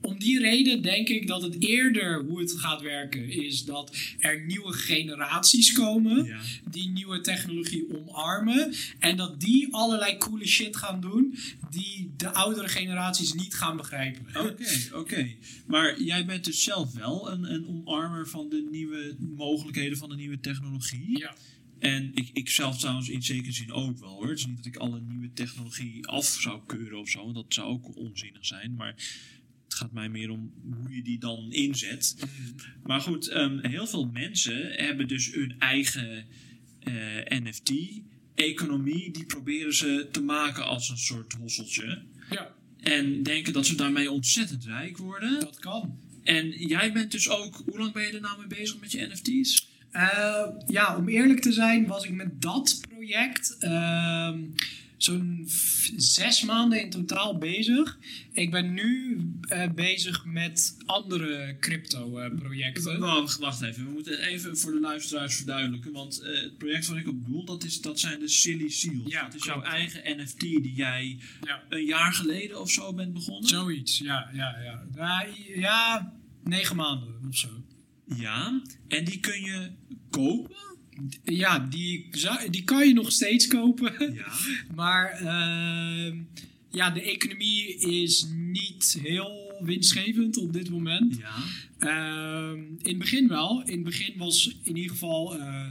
om die reden denk ik dat het eerder hoe het gaat werken is dat er nieuwe generaties komen Ja. die nieuwe technologie omarmen en dat die allerlei coole shit gaan doen die de oudere generaties niet gaan begrijpen. Oké, oké. Maar jij bent dus zelf wel een, een omarmer van de nieuwe mogelijkheden van de nieuwe technologie. Ja. En ik, ik zelf trouwens in zekere zin ook wel hoor. Het is niet dat ik alle nieuwe technologie af zou keuren of zo. Want dat zou ook onzinnig zijn. Maar het gaat mij meer om hoe je die dan inzet. Maar goed, ehm, heel veel mensen hebben dus hun eigen eh, NFT-economie. Die proberen ze te maken als een soort hosseltje. Ja, En denken dat ze daarmee ontzettend rijk worden. dat kan. En jij bent dus ook, hoe lang ben je er nou mee bezig met je NFT's? Eh, ja, om eerlijk te zijn was ik met dat project ehm, zo'n zes maanden in totaal bezig. Ik ben nu eh, bezig met andere crypto eh. Wacht, wacht even, we moeten even voor de luisteraars verduidelijken. Want het project wat ik op bedoel, dat, is, dat zijn de Silly Seals. Ja, dat is jouw eigen NFT die jij Ja. een jaar geleden of zo bent begonnen. Zoiets, ja, ja, ja. Ja, ja negen maanden of zo. Ja, en die kun je kopen. Ja, die, die kan je nog steeds kopen. Ja. Maar ehm, ja, de economie is niet heel winstgevend op dit moment. Ja. Ehm, in het begin wel. In het begin was in ieder geval eh,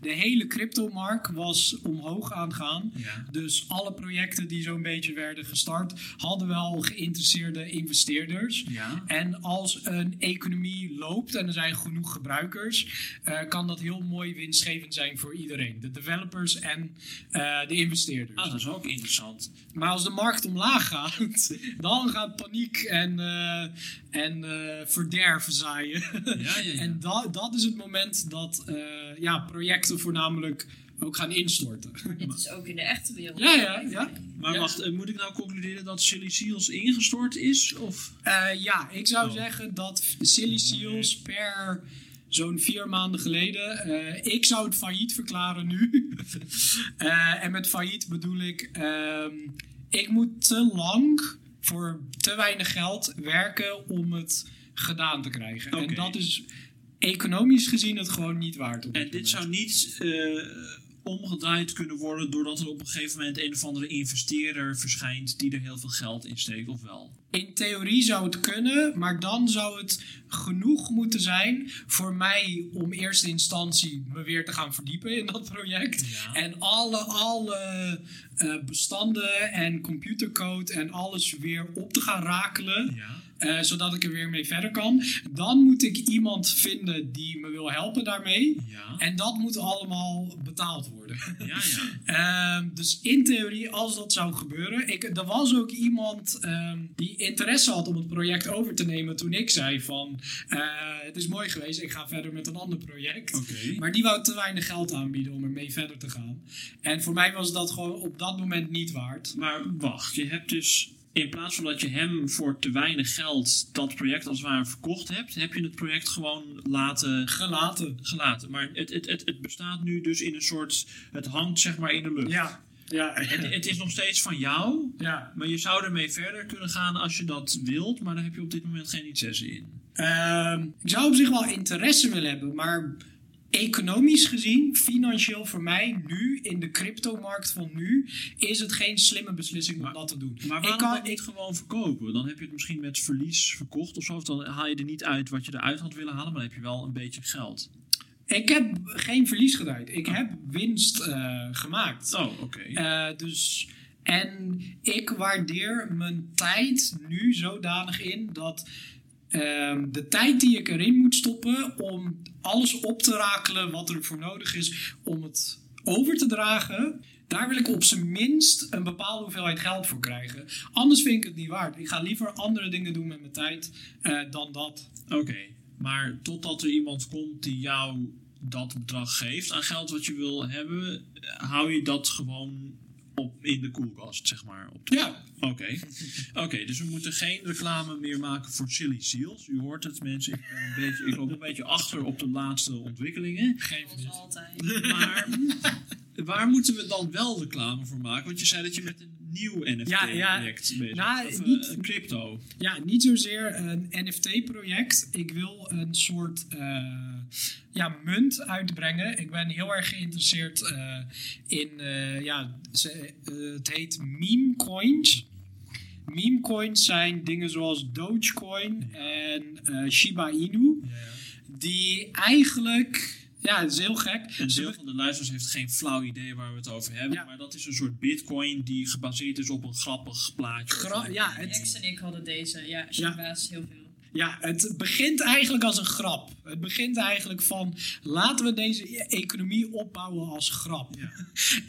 de hele cryptomarkt was omhoog aan het gaan. Ja. Dus alle projecten die zo'n beetje werden gestart, hadden wel geïnteresseerde investeerders. Ja. En als een economie loopt en er zijn genoeg gebruikers, eh, kan dat heel mooi winstgevend zijn voor iedereen. De developers en eh, de investeerders. Ah, dat is ook interessant. Maar als de markt omlaag gaat, dan gaat paniek en, en eh, verderf zaaien. Ja, ja, ja. en da- dat is het moment dat eh, ja, projecten voornamelijk ook gaan instorten. Dit is ook in de echte wereld. Ja, ja, ja. Maar Ja. wacht, eh, moet ik nou concluderen dat Silly Seals ingestort is? Of? Eh, ja, ik zou Oh. zeggen dat Silly Seals per zo'n vier maanden geleden. eh, ik zou het failliet verklaren nu. Eh, en met failliet bedoel ik. ehm, ik moet te lang voor te weinig geld werken om het gedaan te krijgen. En dat is economisch gezien het gewoon niet waard. op En dit zou niet eh, omgedraaid kunnen worden doordat er op een gegeven moment een of andere investeerder verschijnt die er heel veel geld in steekt, of wel? In theorie zou het kunnen, maar dan zou het genoeg moeten zijn voor mij om eerste instantie me weer te gaan verdiepen in dat project. Ja. En alle, alle eh, bestanden en computercode en alles weer op te gaan rakelen. Ja. Eh, zodat ik er weer mee verder kan. Dan moet ik iemand vinden die me wil helpen daarmee. Ja. En dat moet allemaal betaald worden. Ja, ja. Ehm, dus in theorie, als dat zou gebeuren. Ik, er was ook iemand ehm, die interesse had om het project over te nemen toen ik zei van... eh, het is mooi geweest, ik ga verder met een ander project. Maar die wou te weinig geld aanbieden om ermee verder te gaan. En voor mij was dat gewoon op dat moment niet waard. Maar wacht, je hebt dus in plaats van dat je hem voor te weinig geld dat project als het ware verkocht hebt, heb je het project gewoon laten Gelaten. gelaten. Maar het, het, het, het bestaat nu dus in een soort, het hangt zeg maar in de lucht. Ja, ja, Het, het is nog steeds van jou, ja. maar je zou ermee verder kunnen gaan als je dat wilt, maar daar heb je op dit moment geen interesse in. Ehm, ik zou op zich wel interesse willen hebben, maar economisch gezien, financieel voor mij nu, in de cryptomarkt van nu, is het geen slimme beslissing om Maar- dat te doen. Maar ik waarom kan, dan niet gewoon verkopen? Dan heb je het misschien met verlies verkocht of zo. Of dan haal je er niet uit wat je eruit had willen halen, maar dan heb je wel een beetje geld. ik heb geen verlies gedraaid. Ik heb winst eh, gemaakt. Oh, oké. Eh, dus, en ik waardeer mijn tijd nu zodanig in dat ehm, de tijd die ik erin moet stoppen om alles op te rakelen wat er voor nodig is om het over te dragen. Daar wil ik op zijn minst een bepaalde hoeveelheid geld voor krijgen. Anders vind ik het niet waard. Ik ga liever andere dingen doen met mijn tijd eh, dan dat. Oké, maar totdat er iemand komt die jou dat bedrag geeft aan geld wat je wil hebben, hou je dat gewoon op in de koelkast, zeg maar. Op de- Ja, Oké, Oké, dus we moeten geen reclame meer maken voor Silly Seals. U hoort het, mensen. Ik, ben een beetje, ik loop een beetje achter op de laatste ontwikkelingen. geef niet. altijd. Maar waar moeten we dan wel reclame voor maken? Want je zei dat je met een nieuw Ja, ja. NFT-project bezig Nou. Of, niet- eh, crypto. Ja, niet zozeer een NFT-project. Ik wil een soort eh, ja, munt uitbrengen. Ik ben heel erg geïnteresseerd eh, in, ja, ze, het heet meme coins. Meme coins zijn dingen zoals Dogecoin en Shiba Inu. Die eigenlijk, ja, het is heel gek. Een deel van de luisteraars heeft geen flauw idee waar we het over hebben. Ja. Maar dat is een soort bitcoin die gebaseerd is op een grappig plaatje. Gra- ja, het, Ex en ik hadden deze. Ja, Shiba's heel veel. Ja, het begint eigenlijk als een grap. Het begint eigenlijk van laten we deze economie opbouwen als grap. Ja.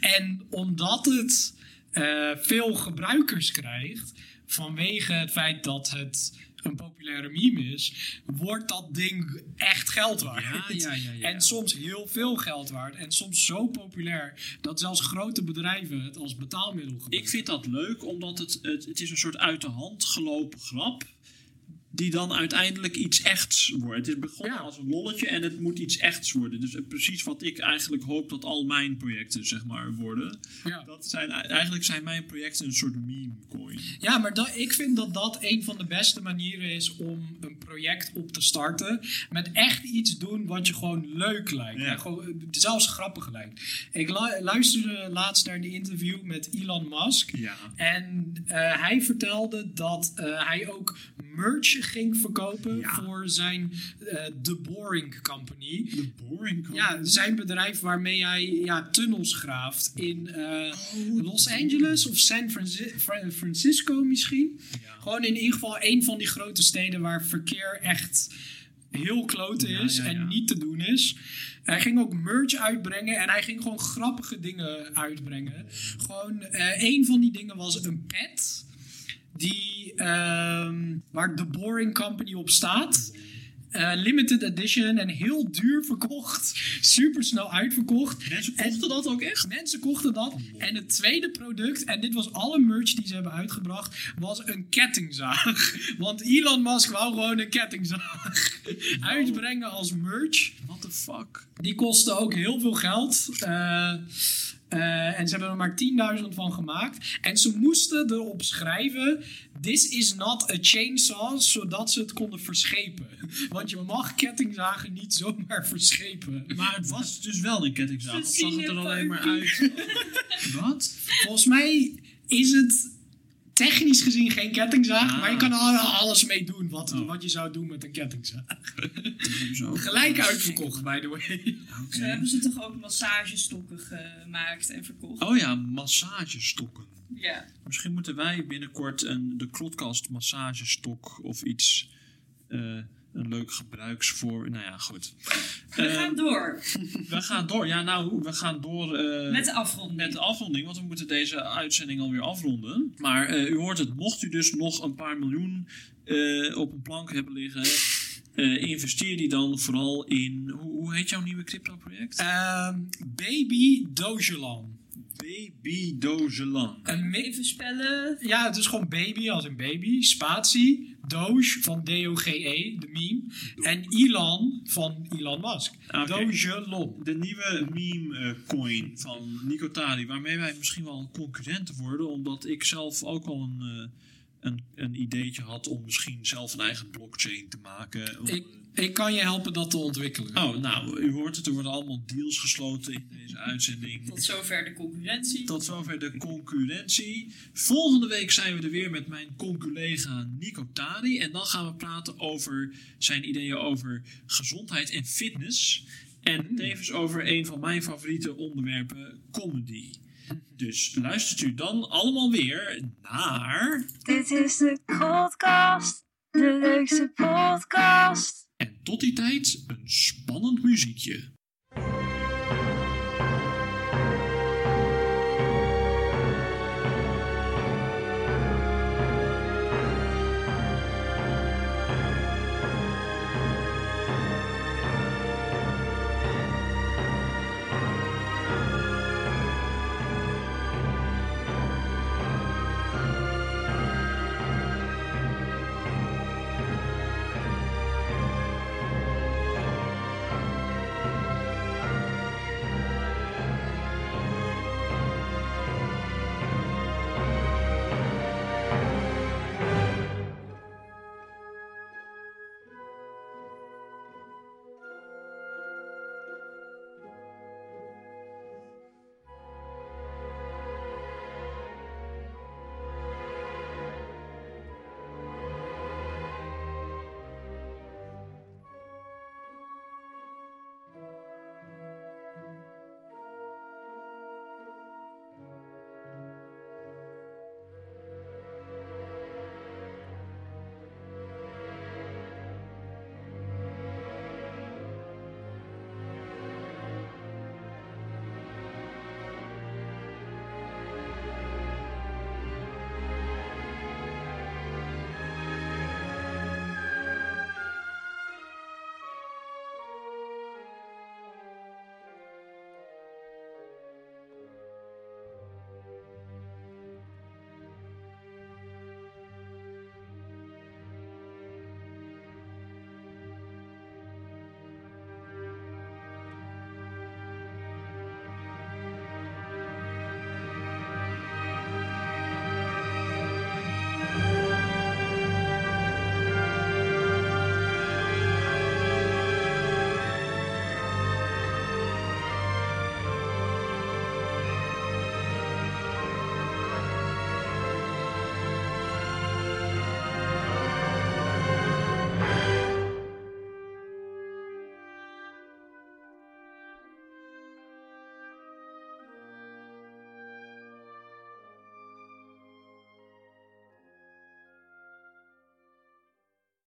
En omdat het eh, veel gebruikers krijgt, vanwege het feit dat het een populaire meme is, wordt dat ding echt geld waard. Ja, ja, ja. En soms heel veel geld waard. En soms zo populair dat zelfs grote bedrijven het als betaalmiddel gebruiken. Ik vind dat leuk, omdat het, het, het is een soort uit de hand gelopen grap. Die dan uiteindelijk iets echts wordt. Het is begonnen Ja. als een lolletje en het moet iets echts worden. Dus eh, precies wat ik eigenlijk hoop dat al mijn projecten zeg maar worden. Ja. Dat zijn, eigenlijk zijn mijn projecten een soort meme coin. Ja, maar dat, ik vind dat dat een van de beste manieren is om een project op te starten. Met echt iets doen wat je gewoon leuk lijkt. Ja. En gewoon, eh, zelfs grappig lijkt. Ik lu- luisterde laatst naar een interview met Elon Musk. Ja. En eh, hij vertelde dat hij ook merch ging verkopen Ja. voor zijn eh The Boring Company. De boring Ja, zijn bedrijf waarmee hij ja, tunnels graaft in eh, Los Angeles of San Franci- Fra- Francisco misschien. Gewoon in ieder geval een van die grote steden waar verkeer echt heel klote is ja, ja. en niet te doen is. Hij ging ook merch uitbrengen en hij ging gewoon grappige dingen uitbrengen. Gewoon, eh, een van die dingen was een pet. Die, ehm, waar The Boring Company op staat. Eh, limited edition en heel duur verkocht. Super snel uitverkocht. Mensen En- kochten dat ook echt? Mensen kochten dat. En het tweede product, en dit was alle merch die ze hebben uitgebracht, was een kettingzaag. Want Elon Musk wou gewoon een kettingzaag uitbrengen als merch. What the fuck? Die kostte ook heel veel geld. Eh, eh, en ze hebben er maar 10.000 van gemaakt. En ze moesten erop schrijven: This is not a chainsaw, zodat ze het konden verschepen. Want je mag kettingzagen niet zomaar verschepen. Maar het was dus wel een kettingzaag. Of zag het er alleen maar uit? Wat? Volgens mij is het technisch gezien geen kettingzaag, Ah. maar je kan er al- alles mee doen wat, Oh. wat je zou doen met een kettingzaag. Zo. Gelijk uitverkocht, by the way. Zo hebben ze toch ook massagestokken gemaakt en verkocht. Oh ja, massagestokken. Ja. Misschien moeten wij binnenkort een, de Klotkast massagestok of iets. eh, een leuk gebruiksvoor. Nou ja, goed. We gaan door we gaan door. Ja, nou, we gaan door. eh, met de afronding. met de afronding, want we moeten deze uitzending alweer afronden. Maar eh, u hoort het, mocht u dus nog een paar miljoen eh, op een plank hebben liggen, eh, investeer die dan vooral in. Hoe, hoe heet jouw nieuwe crypto-project? Ehm, Baby Dogelan. Baby Dogelan. Even spellen. ja, het is gewoon baby als een baby. Spatie. Doge van D-O-G-E, de meme. En Elon van Elon Musk. Oké. Dogelon. De nieuwe meme eh, coin van Nico Tari, waarmee wij misschien wel concurrenten worden, omdat ik zelf ook al een, eh, een, een ideetje had om misschien zelf een eigen blockchain te maken. Ik, ik kan je helpen dat te ontwikkelen. Oh, nou, u hoort het, er worden allemaal deals gesloten in deze uitzending. Tot zover de concurrentie. Tot zover de concurrentie. Volgende week zijn we er weer met mijn conculega Nico Tari. En dan gaan we praten over zijn ideeën over gezondheid en fitness. En tevens over een van mijn favoriete onderwerpen, comedy. Dus luistert u dan allemaal weer naar... Dit is de Coldcast, de leukste podcast. En tot die tijd een spannend muziekje.